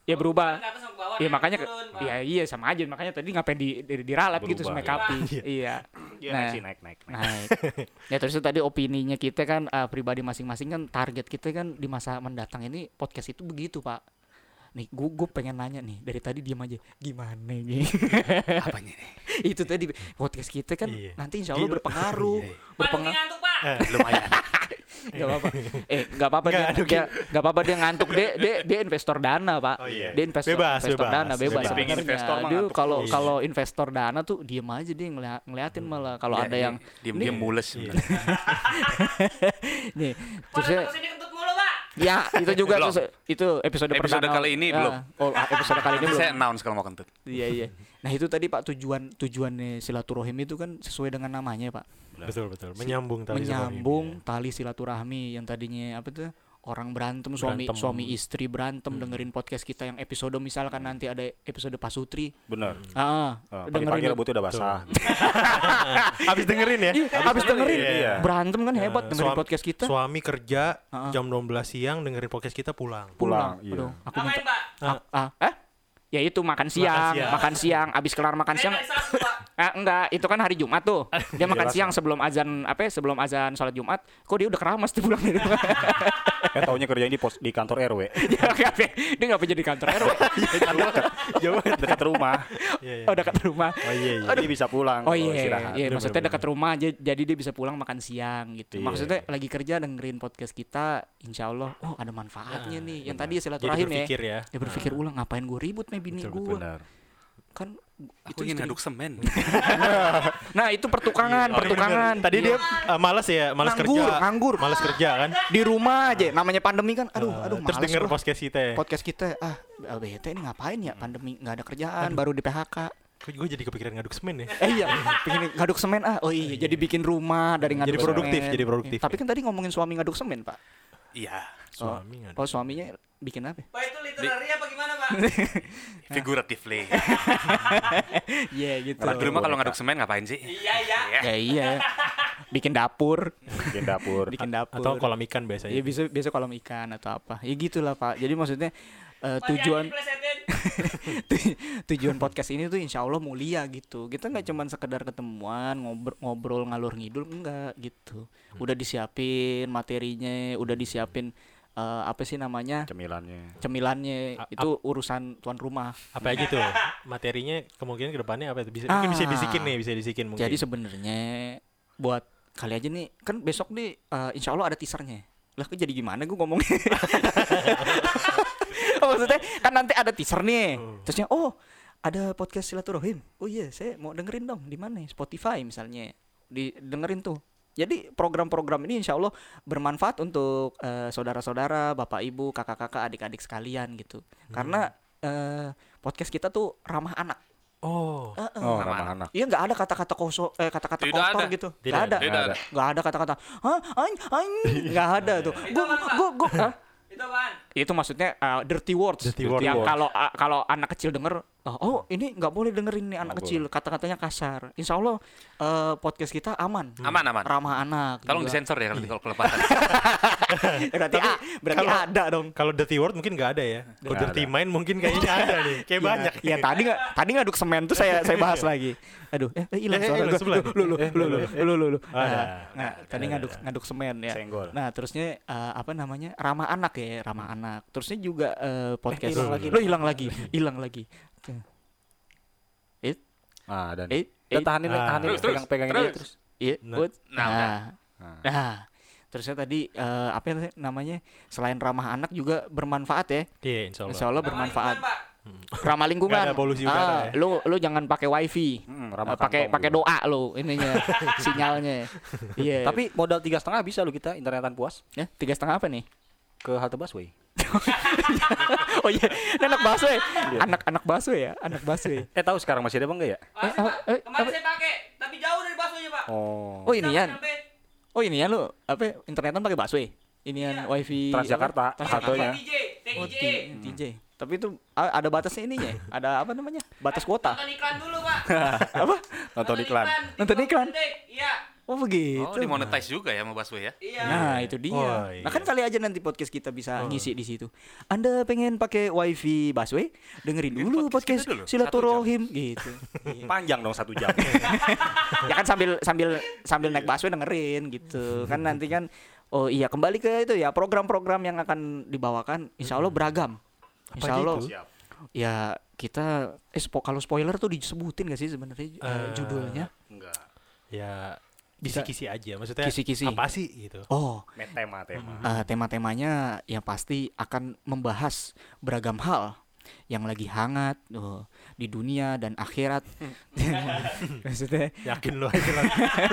ya berubah. Sama bawah. Iya naik makanya, turun, ya iya sama aja makanya tadi ngapain di, di diralat gitu Berubah, sama iya. kapi. Iya. Iya Nah. naik naik naik. naik. naik. ya terus itu tadi opininya kita kan eh, pribadi masing-masing kan target kita kan di masa mendatang ini podcast itu begitu pak. Nih gue gue pengen nanya nih dari tadi diam aja gimana nih? Apanya nih? itu tadi podcast kita kan Iya. nanti insya Allah berpengaruh. Iya, iya. Berpengaruh. ini ngantuk, Pak. Eh, Lumayan. Gak apa-apa. Eh gak apa-apa dia, dia gak apa-apa dia ngantuk dia dia, dia investor dana pak. Oh, iya. Dia investor, Bebas, investor bebas, dana bebas, bebas. sebenarnya. Investor mah Dia kalau terus. kalau investor dana tuh diem aja dia ngeliat, ngeliatin malah kalau ada yang diam-diam mules. Iya. nih Pak, Ya, itu juga Belum. itu episode, Episode perdana. kali ini Ah, belum. Oh, ah, episode kali ini belum. saya announce kalau mau kentut. Iya, iya. Nah, itu tadi Pak tujuan tujuannya silaturahim itu kan sesuai dengan namanya, Pak. Betul betul. Menyambung tali Menyambung tali silaturahmi yang tadinya apa tuh? Orang berantem, suami Berantem. suami istri berantem dengerin podcast kita yang episode misalkan nanti ada episode Pasutri. Bener. Ah, Uh, dengerin Pagi-pagi rambutnya udah basah. Habis dengerin ya. Habis dengerin Iya. berantem kan hebat Eh, dengerin suami- podcast kita. Suami kerja Ah. jam 12 siang dengerin podcast kita pulang. Pulang, iya. Aduh, aku minta Pak? ah, ah, eh? Ya itu makan siang, siang. makan siang, abis kelar makan siang. Ah, enggak, itu kan hari Jumat tuh. Dia makan Jelas, siang sebelum azan apa ya, sebelum azan sholat Jumat. Kok dia udah keramas tuh pulang dari rumah. Eh taunya kerjanya di pos di kantor RW. dia nggak pe- dia nggak pengen jadi kantor RW. Jauh dekat rumah. Iya, iya. Oh dekat rumah. Oh iya iya. Jadi bisa pulang. Oh iya, iya maksudnya dekat rumah aja, jadi dia bisa pulang makan siang gitu. Iya. Maksudnya lagi kerja dengerin podcast kita, insya Allah, oh ada manfaatnya nih. Yang tadi silaturahim ya. berpikir ya. Dia berpikir ulang ngapain gue ribut nih bini Betul, gue. Benar. Kan Aku ingin ngaduk semen. Nah itu pertukangan, Oh, pertukangan. Tadi dia uh, malas ya, malas Nganggur, kerja. nganggur. Malas kerja kan. di rumah aja. Namanya pandemi kan. Aduh, Uh, aduh. terus denger gua. podcast kita ya. podcast kita. Ah, bete ini ngapain ya? Pandemi nggak ada kerjaan, baru di PHK. Gue jadi kepikiran ngaduk semen ya. Eh iya, pengen ngaduk semen ah. Oh iya, jadi bikin rumah dari ngaduk Jadi produktif, semen. jadi produktif. Tapi kan tadi ngomongin suami ngaduk semen, Pak. Iya. Suami ngaduk. Oh, suaminya bikin apa? Pak itu literary apa gimana, Pak? Figuratively. Iya gitu. Di rumah kalau ngaduk semen ngapain sih? Iya, iya. Ya iya. Bikin dapur, Bikin dapur. bikin dapur. Atau kolam ikan biasanya. Iya bisa biasa kolam ikan atau apa. Ya gitulah, Pak. Jadi maksudnya eh, Pak, tujuan tujuan podcast ini tuh insya Allah mulia gitu kita nggak cuman sekedar ketemuan ngobrol, ngobrol ngalur ngidul enggak gitu udah disiapin materinya udah disiapin eh, apa sih namanya Cemilannya. cemilannya A- itu urusan tuan rumah Apa aja tuh? Materinya kemungkinan ke depannya apa itu? Bisa Ah. mungkin bisa disikin nih, bisa disikin mungkin. jadi sebenarnya buat kali aja nih kan besok nih eh, insya Allah ada teasernya lah kok jadi gimana gue ngomongnya maksudnya kan nanti ada teaser nih Hmm. terusnya oh ada podcast silaturahim oh iya saya mau dengerin dong di mana Spotify misalnya di dengerin tuh jadi program-program ini insya Allah bermanfaat untuk eh, saudara-saudara, bapak ibu, kakak-kakak, adik-adik sekalian gitu. Karena eh, podcast kita tuh ramah anak. Oh. Heeh. Oh, Ramah ramah anak. Iya nggak ada kata-kata koso, eh kata-kata Tidak kotor ada. gitu. Tidak Nggak ada. Tidak ada. Nggak ada kata-kata. Hah, aing, aing. Nggak ada tuh. Gua, gua, gua. Itu apaan? Itu maksudnya uh, dirty words. Dirty word. Yang Dirty kalau uh, kalau anak kecil denger, oh, oh, ini nggak boleh dengerin nih anak Nggak kecil. Kata-katanya kasar. Insya Allah uh, podcast kita aman. Aman aman. Ramah anak. Tolong juga. disensor ya kalau kalau kelewatan. berarti ah, berarti kalau- ada dong. Kalau dirty word mungkin nggak ada ya. Kalau dirty ada. mind mungkin kayaknya ada nih. Kayak banyak. Ya tadi nggak tadi ngaduk semen tuh saya saya bahas lagi. Aduh, eh eh, hilang Eh, eh, suara gua. sebelah. Lu lu Eh, lu lu lu lu lu. Nah, nah, tadi ngaduk ngaduk semen ya. Senggol. Nah, terusnya eh, apa namanya? ramah anak ya, ramah anak. Terusnya juga eh, podcast hilang lagi. Lo hilang lagi, hilang lagi. Tuh. Eh, Ah, dan eh, Dan tahanin, Ah. tahanin, Terus, terus, pegang-pegangin terus. dia terus. iya, Nah. buat- Nah, nah, Nah. nah. Terusnya tadi eh, apa ya namanya? Selain ramah anak juga bermanfaat ya. Iya, insya Allah. Insya Allah bermanfaat. Ramah lingkungan. Nggak ada polusi udara Ah, ya. Lu lu jangan pakai wifi. Hmm, Eh, ramah pakai pakai doa lo ininya sinyalnya iya Tapi modal tiga setengah bisa lo kita internetan puas ya tiga setengah apa nih ke halte busway. oh iya anak bakso ya anak anak bakso ya anak ya Eh tahu sekarang masih ada bang nggak ya? Masih, Eh, Pak. eh, Kemarin apa? saya pakai, tapi jauh dari baksonya, Pak. Oh. oh ini ya oh ini ya lu apa internetan pakai ya ini Iya. yang wifi Transjakarta, satunya. Oh, TIJ. T- TJ tapi itu ada batasnya ininya ada apa namanya batas kuota Nonton iklan dulu, Pak. apa Nonton iklan. Nonton 30 iklan? Iya. Oh begitu Oh, dimonetize juga ya sama Busway ya? Iya. Nah itu dia. Oh, Nah kan iya. kali aja nanti podcast kita bisa ngisi di situ. Anda pengen pakai wifi busway? Dengerin dulu podcast podcast, dulu, silaturahim gitu. Iya. Panjang dong satu jam. ya kan sambil sambil sambil naik busway dengerin gitu. Kan nanti kan oh iya kembali ke itu ya program-program yang akan dibawakan insya Allah beragam. Insya Allah ya kita eh spo- kalau spoiler tuh disebutin gak sih sebenarnya Eh, judulnya? Enggak. Ya kisi-kisi aja. Maksudnya Kisi-kisi. apa sih gitu. Oh, Met tema tema. Eh, tema-temanya yang pasti akan membahas beragam hal yang lagi hangat oh, di dunia dan akhirat. maksudnya Yakin lu aja lah.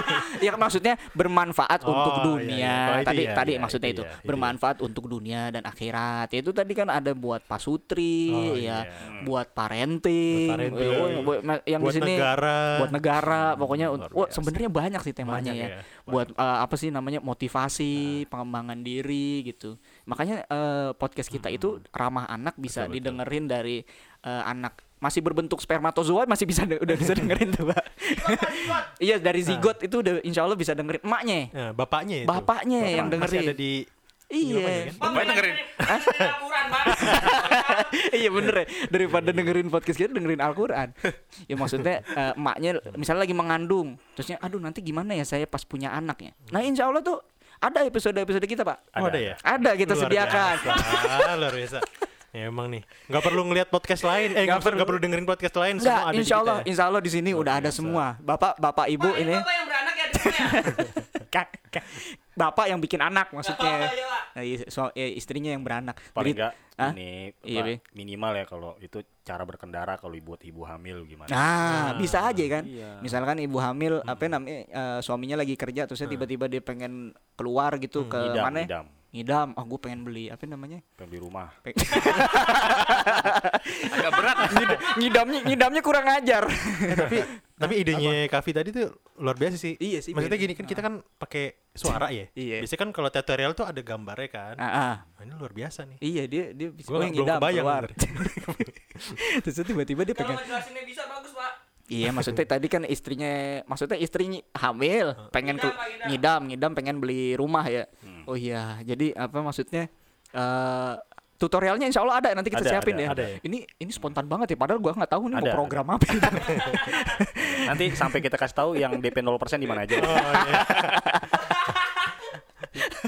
ya maksudnya bermanfaat Oh, untuk iya, dunia. iya. Oh, itu tadi iya, tadi iya, maksudnya itu itu, iya, bermanfaat untuk dunia dan akhirat. Itu tadi kan ada buat pasutri Oh, ya, iya. buat parenting, Buat parenting. eh, buat- yang Buat di sini negara. buat negara pokoknya biasa. sebenarnya banyak sih temanya Banyak ya. ya, buat eh, apa sih namanya motivasi pengembangan diri gitu makanya eh, podcast kita itu ramah anak bisa Betul, betul. didengerin dari eh, anak masih berbentuk spermatozoa masih bisa de- udah bisa dengerin tuh pak. Iya dari zigot itu udah insya Allah bisa dengerin emaknya. Nah, bapaknya itu. Bapaknya yang Masih dengerin. ada di iya Bang, Bapak dengerin. Al-Quran, Bang. iya bener ya. Daripada dengerin podcast kita dengerin Al-Quran. Ya maksudnya eh, emaknya misalnya lagi mengandung terusnya aduh nanti gimana ya saya pas punya anaknya nah insya Allah tuh ada episode-episode kita pak. Oh, ada ya? ada kita Luar sediakan. biasa, luar biasa. Ya, emang nih, nggak perlu ngelihat podcast lain, eh Nggak nggak perlu, nggak perlu dengerin podcast lain, Enggak, semua ada insya Allah, kita ya. insya Allah di sini udah ada semua. Bapak, bapak, ibu Pak, ini, Bapak yang beranak ya ya? Bapak yang bikin anak maksudnya. Oh. Nah, iya, so, eh, istrinya yang beranak. Paling Jadi- enggak ini Iya, minimal ya kalau itu cara berkendara kalau buat ibu hamil gimana. Nah, bisa aja kan. Iya. Misalkan ibu hamil, apa namanya, eh, suaminya lagi kerja, terusnya tiba-tiba dia pengen keluar gitu ke Ngidam, mana? Ngidam. Ngidam. Oh, gue pengen beli apa namanya? Pengen beli rumah. Pe- Agak berat. Ngid- ngidamnya, ngidamnya kurang ajar. tapi tapi idenya Kavi tadi tuh luar biasa sih. Iya sih, Maksudnya gini kan kita kan pakai suara ya. Iya. Biasanya kan kalau tutorial tuh ada gambarnya kan. Ah, ah. Nah, ini luar biasa nih. Iya dia dia bisa belum ngidam keluar. Terus tiba-tiba dia Kalau pengen ngejelasinnya bisa bagus, Pak. Iya maksudnya tadi kan istrinya maksudnya istrinya hamil pengen ngidam. ngidam ngidam pengen beli rumah ya. Hmm. Oh iya jadi apa maksudnya eh tutorialnya insya Allah ada nanti kita Ada, siapin ada, ya. ada ya. Ini ini spontan banget ya padahal gua nggak tahu nih mau Ada, program apa. ini. Nanti sampai kita kasih tahu yang DP 0% di mana aja. Oh, iya.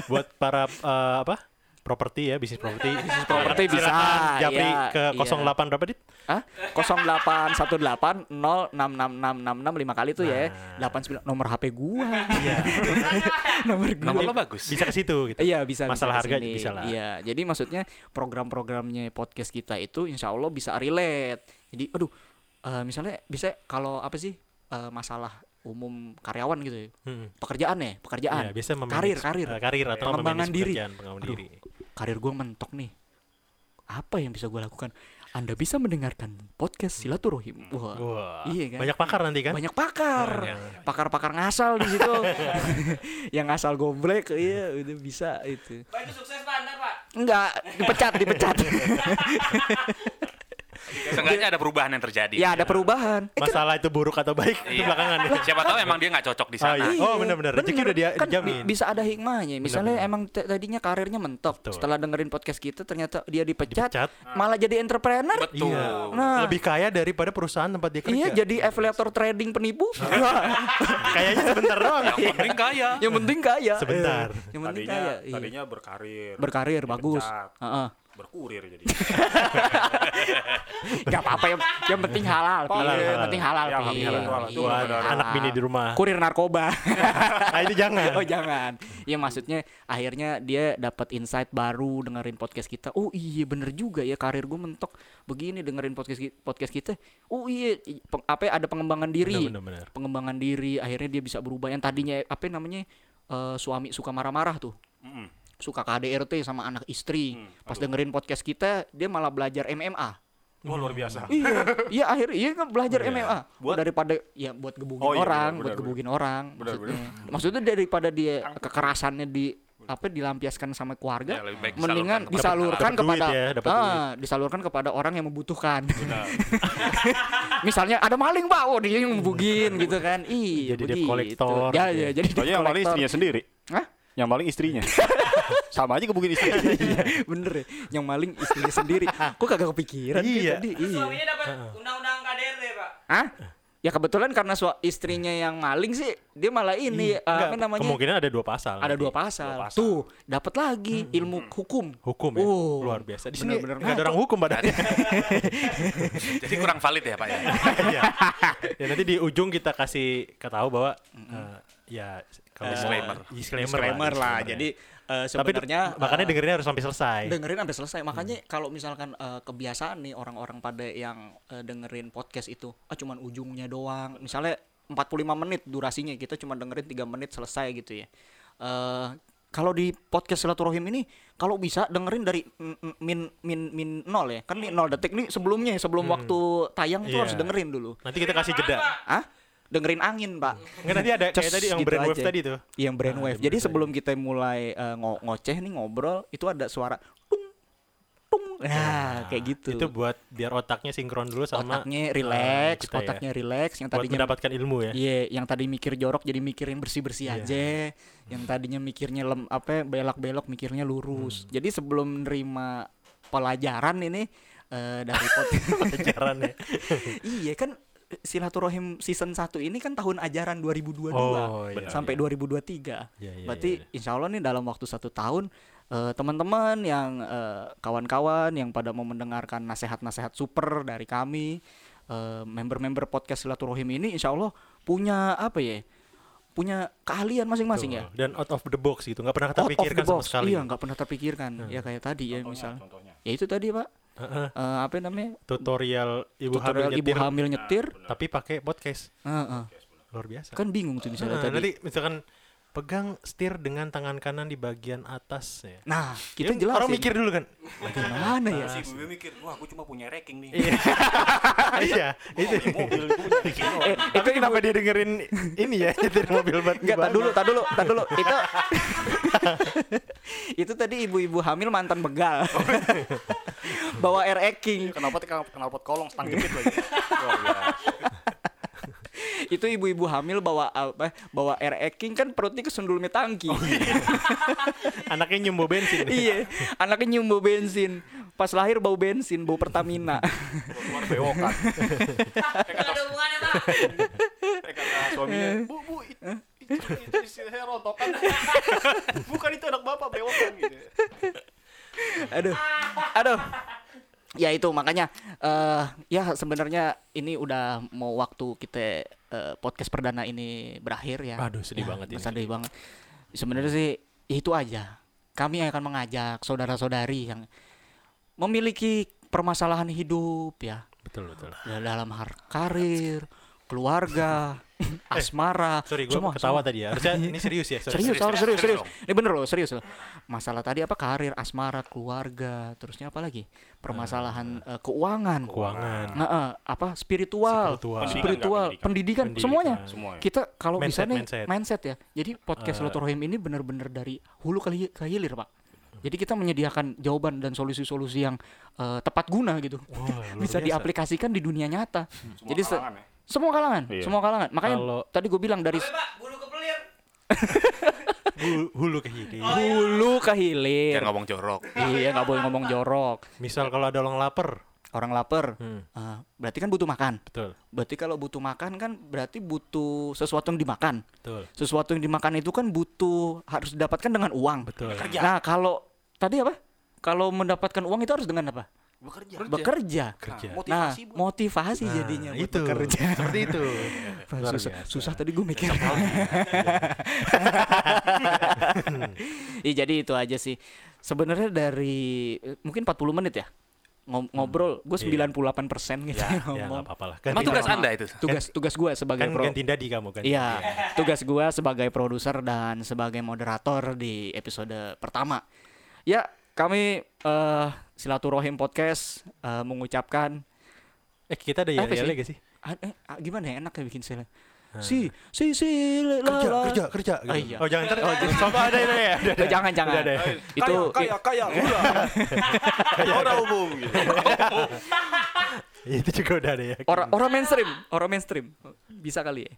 Buat para eh, apa? Properti ya, bisnis properti. Bisnis properti bisa, Japri iya, ke iya. 08 berapa dit? Hah? 0818 0666665 lima kali tuh ya. 89 nomor HP gua. Iya. nomor gua. Nomor lo bagus. Bisa ke situ gitu. Iya bisa Masalah bisa harga bisa lah. Iya jadi maksudnya program-programnya podcast kita itu insya Allah bisa relate. Jadi aduh eh, misalnya bisa kalau apa sih eh, masalah umum karyawan gitu ya Hmm. pekerjaan ya pekerjaan Iya, memanage, karir karir eh, karir atau pengembangan diri pekerjaan, pengembangan Aduh. Karir gue mentok nih. Apa yang bisa gue lakukan? Anda bisa mendengarkan podcast silaturahim. Wah. Wah, Iya kan? banyak pakar nanti kan? banyak pakar. Banyak. pakar-pakar ngasal di situ. Yang ngasal goblek iya udah bisa itu. Pak, itu sukses, Pak, ntar, Pak. enggak dipecat dipecat Seenggaknya ada perubahan yang terjadi. ya ada perubahan Eh, kan- Masalah itu buruk atau baik itu Iya. belakangan ya. Siapa tahu emang dia nggak cocok di Oh, sana. iya. Oh, benar-benar. Rezeki udah dia kan dijamin. bi- bisa ada hikmahnya. Misalnya Benar-benar. emang t- tadinya karirnya mentok, Betul. setelah dengerin podcast kita ternyata dia dipecat, Dipecat. malah jadi entrepreneur. Betul. Iya. Nah. Lebih kaya daripada perusahaan tempat dia kerja. Iya, jadi affiliator trading penipu. Kayaknya sebentar doang. Yang penting kaya. Yang penting kaya. Sebentar. Yang penting Tadinya kaya. Iya. tadinya berkarir. Berkarir bagus. Heeh. Berkurir jadi. Gak apa-apa yang, yang penting halal. Yang penting halal. Ya, halal. Anak bini di rumah. Kurir narkoba. Nah, itu jangan. oh jangan. Ya maksudnya akhirnya dia dapat insight baru dengerin podcast kita. Oh iya bener juga ya karir gue mentok begini dengerin podcast podcast kita. Oh iya peng- apa ya, ada pengembangan diri. Benar, benar, benar. Pengembangan diri akhirnya dia bisa berubah yang tadinya apa namanya eh, suami suka marah-marah tuh. Mm-mm. Suka KDRT sama anak istri. Hmm, Pas dengerin podcast kita dia malah belajar MMA. Wah luar biasa. iya, iya akhirnya iya kan belajar Iya. MMA. Buat- daripada ya buat gebugin Oh, iya, orang, benar, buat benar, gebugin orang. Benar, maksudnya. maksudnya daripada dia kekerasannya di apa dilampiaskan sama keluarga, Ya, lebih baik mendingan disalurkan disalurkan kepada ya, ah, disalurkan kepada orang yang membutuhkan. Misalnya ada maling pak, oh dia yang ngebugin gitu kan. Iya, Jadi debt begitu. collector Ya, gitu ya, ya. jadi debt yang maling istrinya sendiri. Hah? Yang maling istrinya. Sama aja kebukin istrinya. Bener ya, yang maling istrinya sendiri. Kok kagak kepikiran sih Iya. tadi? Iya. suaminya dapat undang-undang KDRT, Pak. Hah? Ya kebetulan karena sua- istrinya yang maling sih, dia malah ini eh, Enggak, apa namanya? Kemungkinan ada dua pasal. Ada nanti. dua pasal. Dua pasal. Tuh, dapat lagi ilmu hukum. Hukum ya. Oh, Luar biasa. Di sini nggak ada orang hukum badannya. Jadi kurang valid ya Pak ya. Iya. ya nanti di ujung kita kasih ketahu bahwa eh, ya Kalau Disclaimer. mau- disclaimer, disclaimer lah. disclaimer. Jadi eh, tapi sebenarnya makanya eh, dengerinnya harus sampai selesai. dengerin sampai selesai. Makanya kalau misalkan eh, kebiasaan nih orang-orang pada yang eh, dengerin podcast itu, ah cuman ujungnya doang. Misalnya 45 menit durasinya kita cuma dengerin 3 menit selesai gitu ya. Eh kalau di podcast silaturahim ini kalau bisa dengerin dari min min min nol ya. Kan nih nol detik nih sebelumnya sebelum waktu tayang tuh Iya. harus dengerin dulu. Nanti kita kasih jeda. Ah? Dengerin angin, Pak. Enggak nanti ada kayak tadi yang gitu brainwave aja. tadi tuh. yang brainwave. Ah, Jadi brainwave sebelum kita mulai ngo- ngoceh nih ngobrol, itu ada suara tung tung. Nah, kayak gitu. Itu buat biar otaknya sinkron dulu sama otaknya eh, relax, ya. otaknya relax. Yang buat tadinya mendapatkan ilmu ya. Iya, yang tadi mikir jorok jadi mikir yang bersih-bersih Iya. aja. Yang tadinya mikirnya lem apa belok-belok mikirnya lurus. Hmm. Jadi sebelum nerima pelajaran ini eh, dari Pelajaran ya. iya kan silaturahim season 1 ini kan tahun ajaran 2022 Oh, iya, sampai iya. 2023. Iya, iya, Berarti iya, iya. insya Allah nih dalam waktu satu tahun eh, teman-teman yang eh, kawan-kawan yang pada mau mendengarkan nasihat-nasihat super dari kami eh, member-member podcast silaturahim ini insya Allah punya apa ya? Punya keahlian masing-masing ya. Dan out of the box gitu, nggak pernah Out of terpikirkan sama box. sekali. Iya, nggak pernah terpikirkan. Ya kayak tadi ya misal. contohnya. Ya itu tadi Pak. Heeh. Eh, apa namanya? Tutorial ibu Tutorial hamil ibu nyetir, hamil nyetir. tapi pakai podcast. Heeh. Luar biasa. Kan bingung tuh misalnya Nah, tadi. nanti misalkan pegang setir dengan tangan kanan di bagian atas ya. Nah, kita Kan jelas orang mikir dulu kan. gimana ya? Si gue mikir, wah aku cuma punya ranking nih. Iya, itu. mobil. Eh, Tapi kenapa dia dengerin ini ya nyetir mobil bat Enggak, tak dulu, tak dulu, tak dulu. Itu Itu tadi ibu-ibu hamil mantan begal. Bawa air King. Kenapa kenapa kolong setang jepit lagi. Itu ibu-ibu hamil bawa apa? Bawa air King kan perutnya kesundul metangki. Anaknya nyumbo bensin. iya, anaknya nyumbo bensin. Pas lahir bau bensin, bau Pertamina. Keluar bewokan. Gak ada hubungannya, Pak. Eh, kata suaminya, bu, bu, itu, itu, itu istri saya rontokan. Bukan itu anak bapak bewokan gitu. aduh aduh ya itu makanya eh ya sebenarnya ini udah mau waktu kita eh, podcast perdana ini berakhir ya Aduh, sedih Ya, banget ini. sedih banget sebenarnya sih ya itu aja kami akan mengajak saudara-saudari yang memiliki permasalahan hidup ya Betul, betul. ya, dalam hal karir keluarga asmara Sorry, gue semua ketawa semua. tadi ya. Harusnya ini serius ya. sorry. Serius, Serius, serius, serius, serius serius. Ini bener loh, serius loh. Masalah tadi apa karir, asmara, keluarga, terusnya apa lagi? Permasalahan eh, keuangan. Keuangan. Nah, eh, apa spiritual, Spiritual. spiritual, Pendidikan pendidikan, Pendidikan. semuanya. Semua. Kita kalau bisa Mindset, nih mindset. mindset. ya. Jadi podcast Eh. silaturahim ini benar-benar dari hulu ke, hi- ke hilir, Pak. Jadi kita menyediakan jawaban dan solusi-solusi yang eh, tepat guna gitu. Luar bisa biasa. diaplikasikan di dunia nyata. Semua Jadi kalangan ya. Semua kalangan, Iya. semua kalangan. Makanya Kalau- tadi gue bilang dari Oke, Pak, bulu kepelir. Hulu, ke hilir. hulu ke hilir. Jangan ngomong jorok. Iya nggak boleh ngomong jorok. Misal kalau ada orang lapar. Orang lapar, Hmm, ah, berarti kan butuh makan. betul, Berarti kalau butuh makan kan berarti butuh sesuatu yang dimakan. betul, Sesuatu yang dimakan itu kan butuh harus didapatkan dengan uang. betul. Nah kalau tadi apa? Kalau mendapatkan uang itu harus dengan apa? Bekerja. Bekerja. Kerja. Nah, Nah, motivasi, Bu. motivasi Nah, jadinya buat itu. bekerja. Seperti itu. Susah, susah tadi gue mikir. Iya jadi itu aja sih. Sebenarnya dari mungkin 40 menit ya Ngob- ngobrol, gue Iya. 98 persen gitu Ya, ya ngomong. nggak apa-apa lah. Emang tugas nama. Anda itu? tugas tugas gue sebagai kan pro ganti dadi kamu kan. iya tugas gue sebagai produser dan sebagai moderator di episode pertama ya kami eh silaturahim podcast eh, mengucapkan Eh kita ada ya sih? gak sih? ah, eh, ah, gimana ya enak ya bikin sila si si si la, Kerja, la. kerja, kerja. Oh, gitu. iya. Oh jangan ter. Oh, Soalnya ada ada ya. Ada. Eh, jangan jangan Udah ada. itu kaya kaya udah. Orang umum gitu. Itu juga udah ada ya. orang orang mainstream orang mainstream bisa kali ya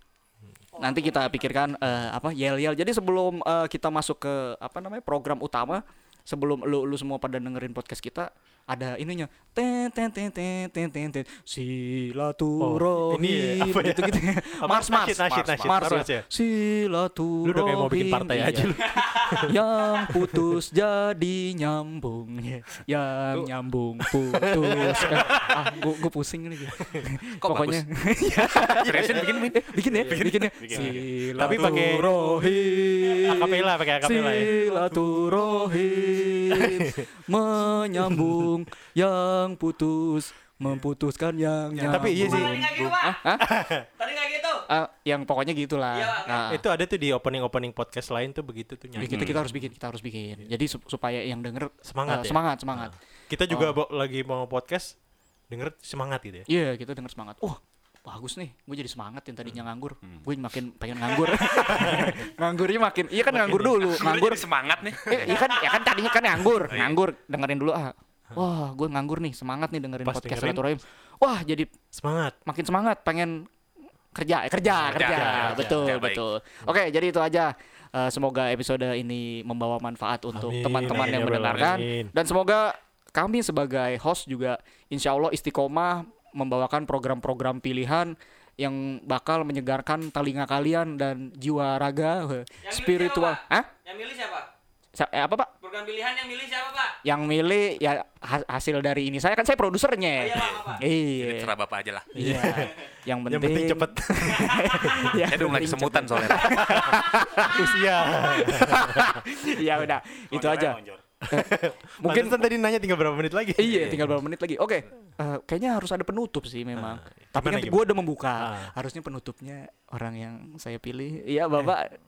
nanti kita pikirkan eh, apa yel yel jadi sebelum eh, kita masuk ke apa namanya program utama sebelum lu lu semua pada dengerin podcast kita ada ininya ten ten ten ten ten ten ten Oh, ini silaturahim ya, apa ya? gitu gitu mars mars Nasyid, nasyid, mars, nasyid. mars, Terus ya. ya? silaturahim Lu udah kayak mau bikin partai Iya. aja lu. yang putus jadi nyambung ya. yang nyambung putus ah gua, gua pusing nih Kok pokoknya Seriusin bikin Min? bikin ya bikin ya Tapi pakai silaturahim Akapela pakai akapela ya. silaturahim menyambung yang putus memutuskan yang Ya, nyambung tapi iya sih. Tadi nggak gitu? Tadi nggak gitu. Ah, yang pokoknya gitulah Iya, Pak. Nah, Itu ada tuh di opening-opening podcast lain tuh begitu tuh jadi nyanyi. kita, kita harus bikin kita harus bikin jadi sup- supaya yang denger Semangat eh, ya? semangat semangat Kita juga Oh. lagi mau podcast denger semangat gitu ya. Iya kita denger semangat. Wah bagus nih, gue jadi semangat yang tadinya nganggur, gue makin pengen nganggur. Nganggurnya makin, iya kan nganggur dulu, Nganggur semangat nih. Eh, iya kan, ya kan tadinya kan nganggur, Oh, iya. nganggur dengerin dulu ah. Wah, gue nganggur nih, semangat nih dengerin Pas podcast dengerin. silaturahim. Wah, jadi Semangat. makin semangat, pengen kerja, eh, kerja, kerja, kerja, betul, kerja, baik. betul. Oke, jadi itu aja. Eh, semoga episode ini membawa manfaat untuk Amin, teman-teman amin, yang ya mendengarkan alamin. dan semoga kami sebagai host juga insya Allah istiqomah membawakan program-program pilihan yang bakal menyegarkan telinga kalian dan jiwa raga Yang milih spiritual. Hah? Yang milih siapa? Sa- eh, apa pak? Program pilihan yang milih siapa, Pak? Yang milih ya ha- hasil dari ini saya kan saya Oh produsernya. iya, Pak. Iya. Terserah bapak aja lah. Iya. Yang penting, Yang penting cepet Ya, Saya belum lagi semutan cepet. soalnya. usia. ya udah, itu aja. Mungkin Mungkin tadi nanya tinggal berapa menit lagi. Iya, tinggal berapa menit lagi. Oke, eh, kayaknya harus ada penutup sih memang. Tapi gimana, kan gue udah membuka. Ah. Harusnya penutupnya orang yang saya pilih. Iya, Bapak.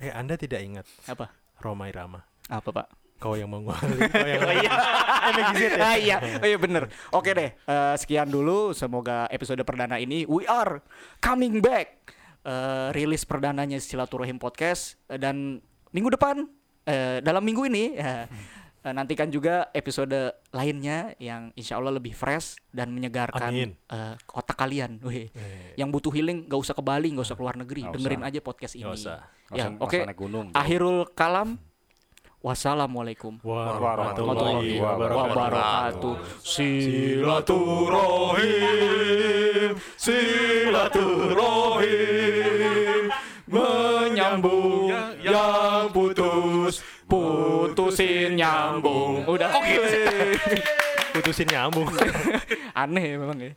Eh, Anda tidak ingat Apa? Roma Irama. Apa, Pak? Kau yang menguali, kau yang Oh iya. Ya? Ah, iya. Oh iya bener. Oke deh. eh, sekian dulu. Semoga episode perdana ini we are coming back. Eh, rilis perdananya Silaturahim Podcast Eh, dan minggu depan eh, dalam minggu ini ya, eh, nantikan juga episode lainnya yang insya Allah lebih fresh dan menyegarkan Amin. eh, otak kalian. Wih. Yang butuh healing gak usah ke Bali, gak usah ke luar negeri, Nggak dengerin usah. aja podcast ini. Nggak usah. Ya, Nggak usah- oke. gunung. Akhirul kalam. Wassalamualaikum Warahmatullahi wabarakatuh. Silaturahim, silaturahim, menyambung yang putus, putusin nyambung. Udah. Oke. Putusin nyambung. Aneh memang ya.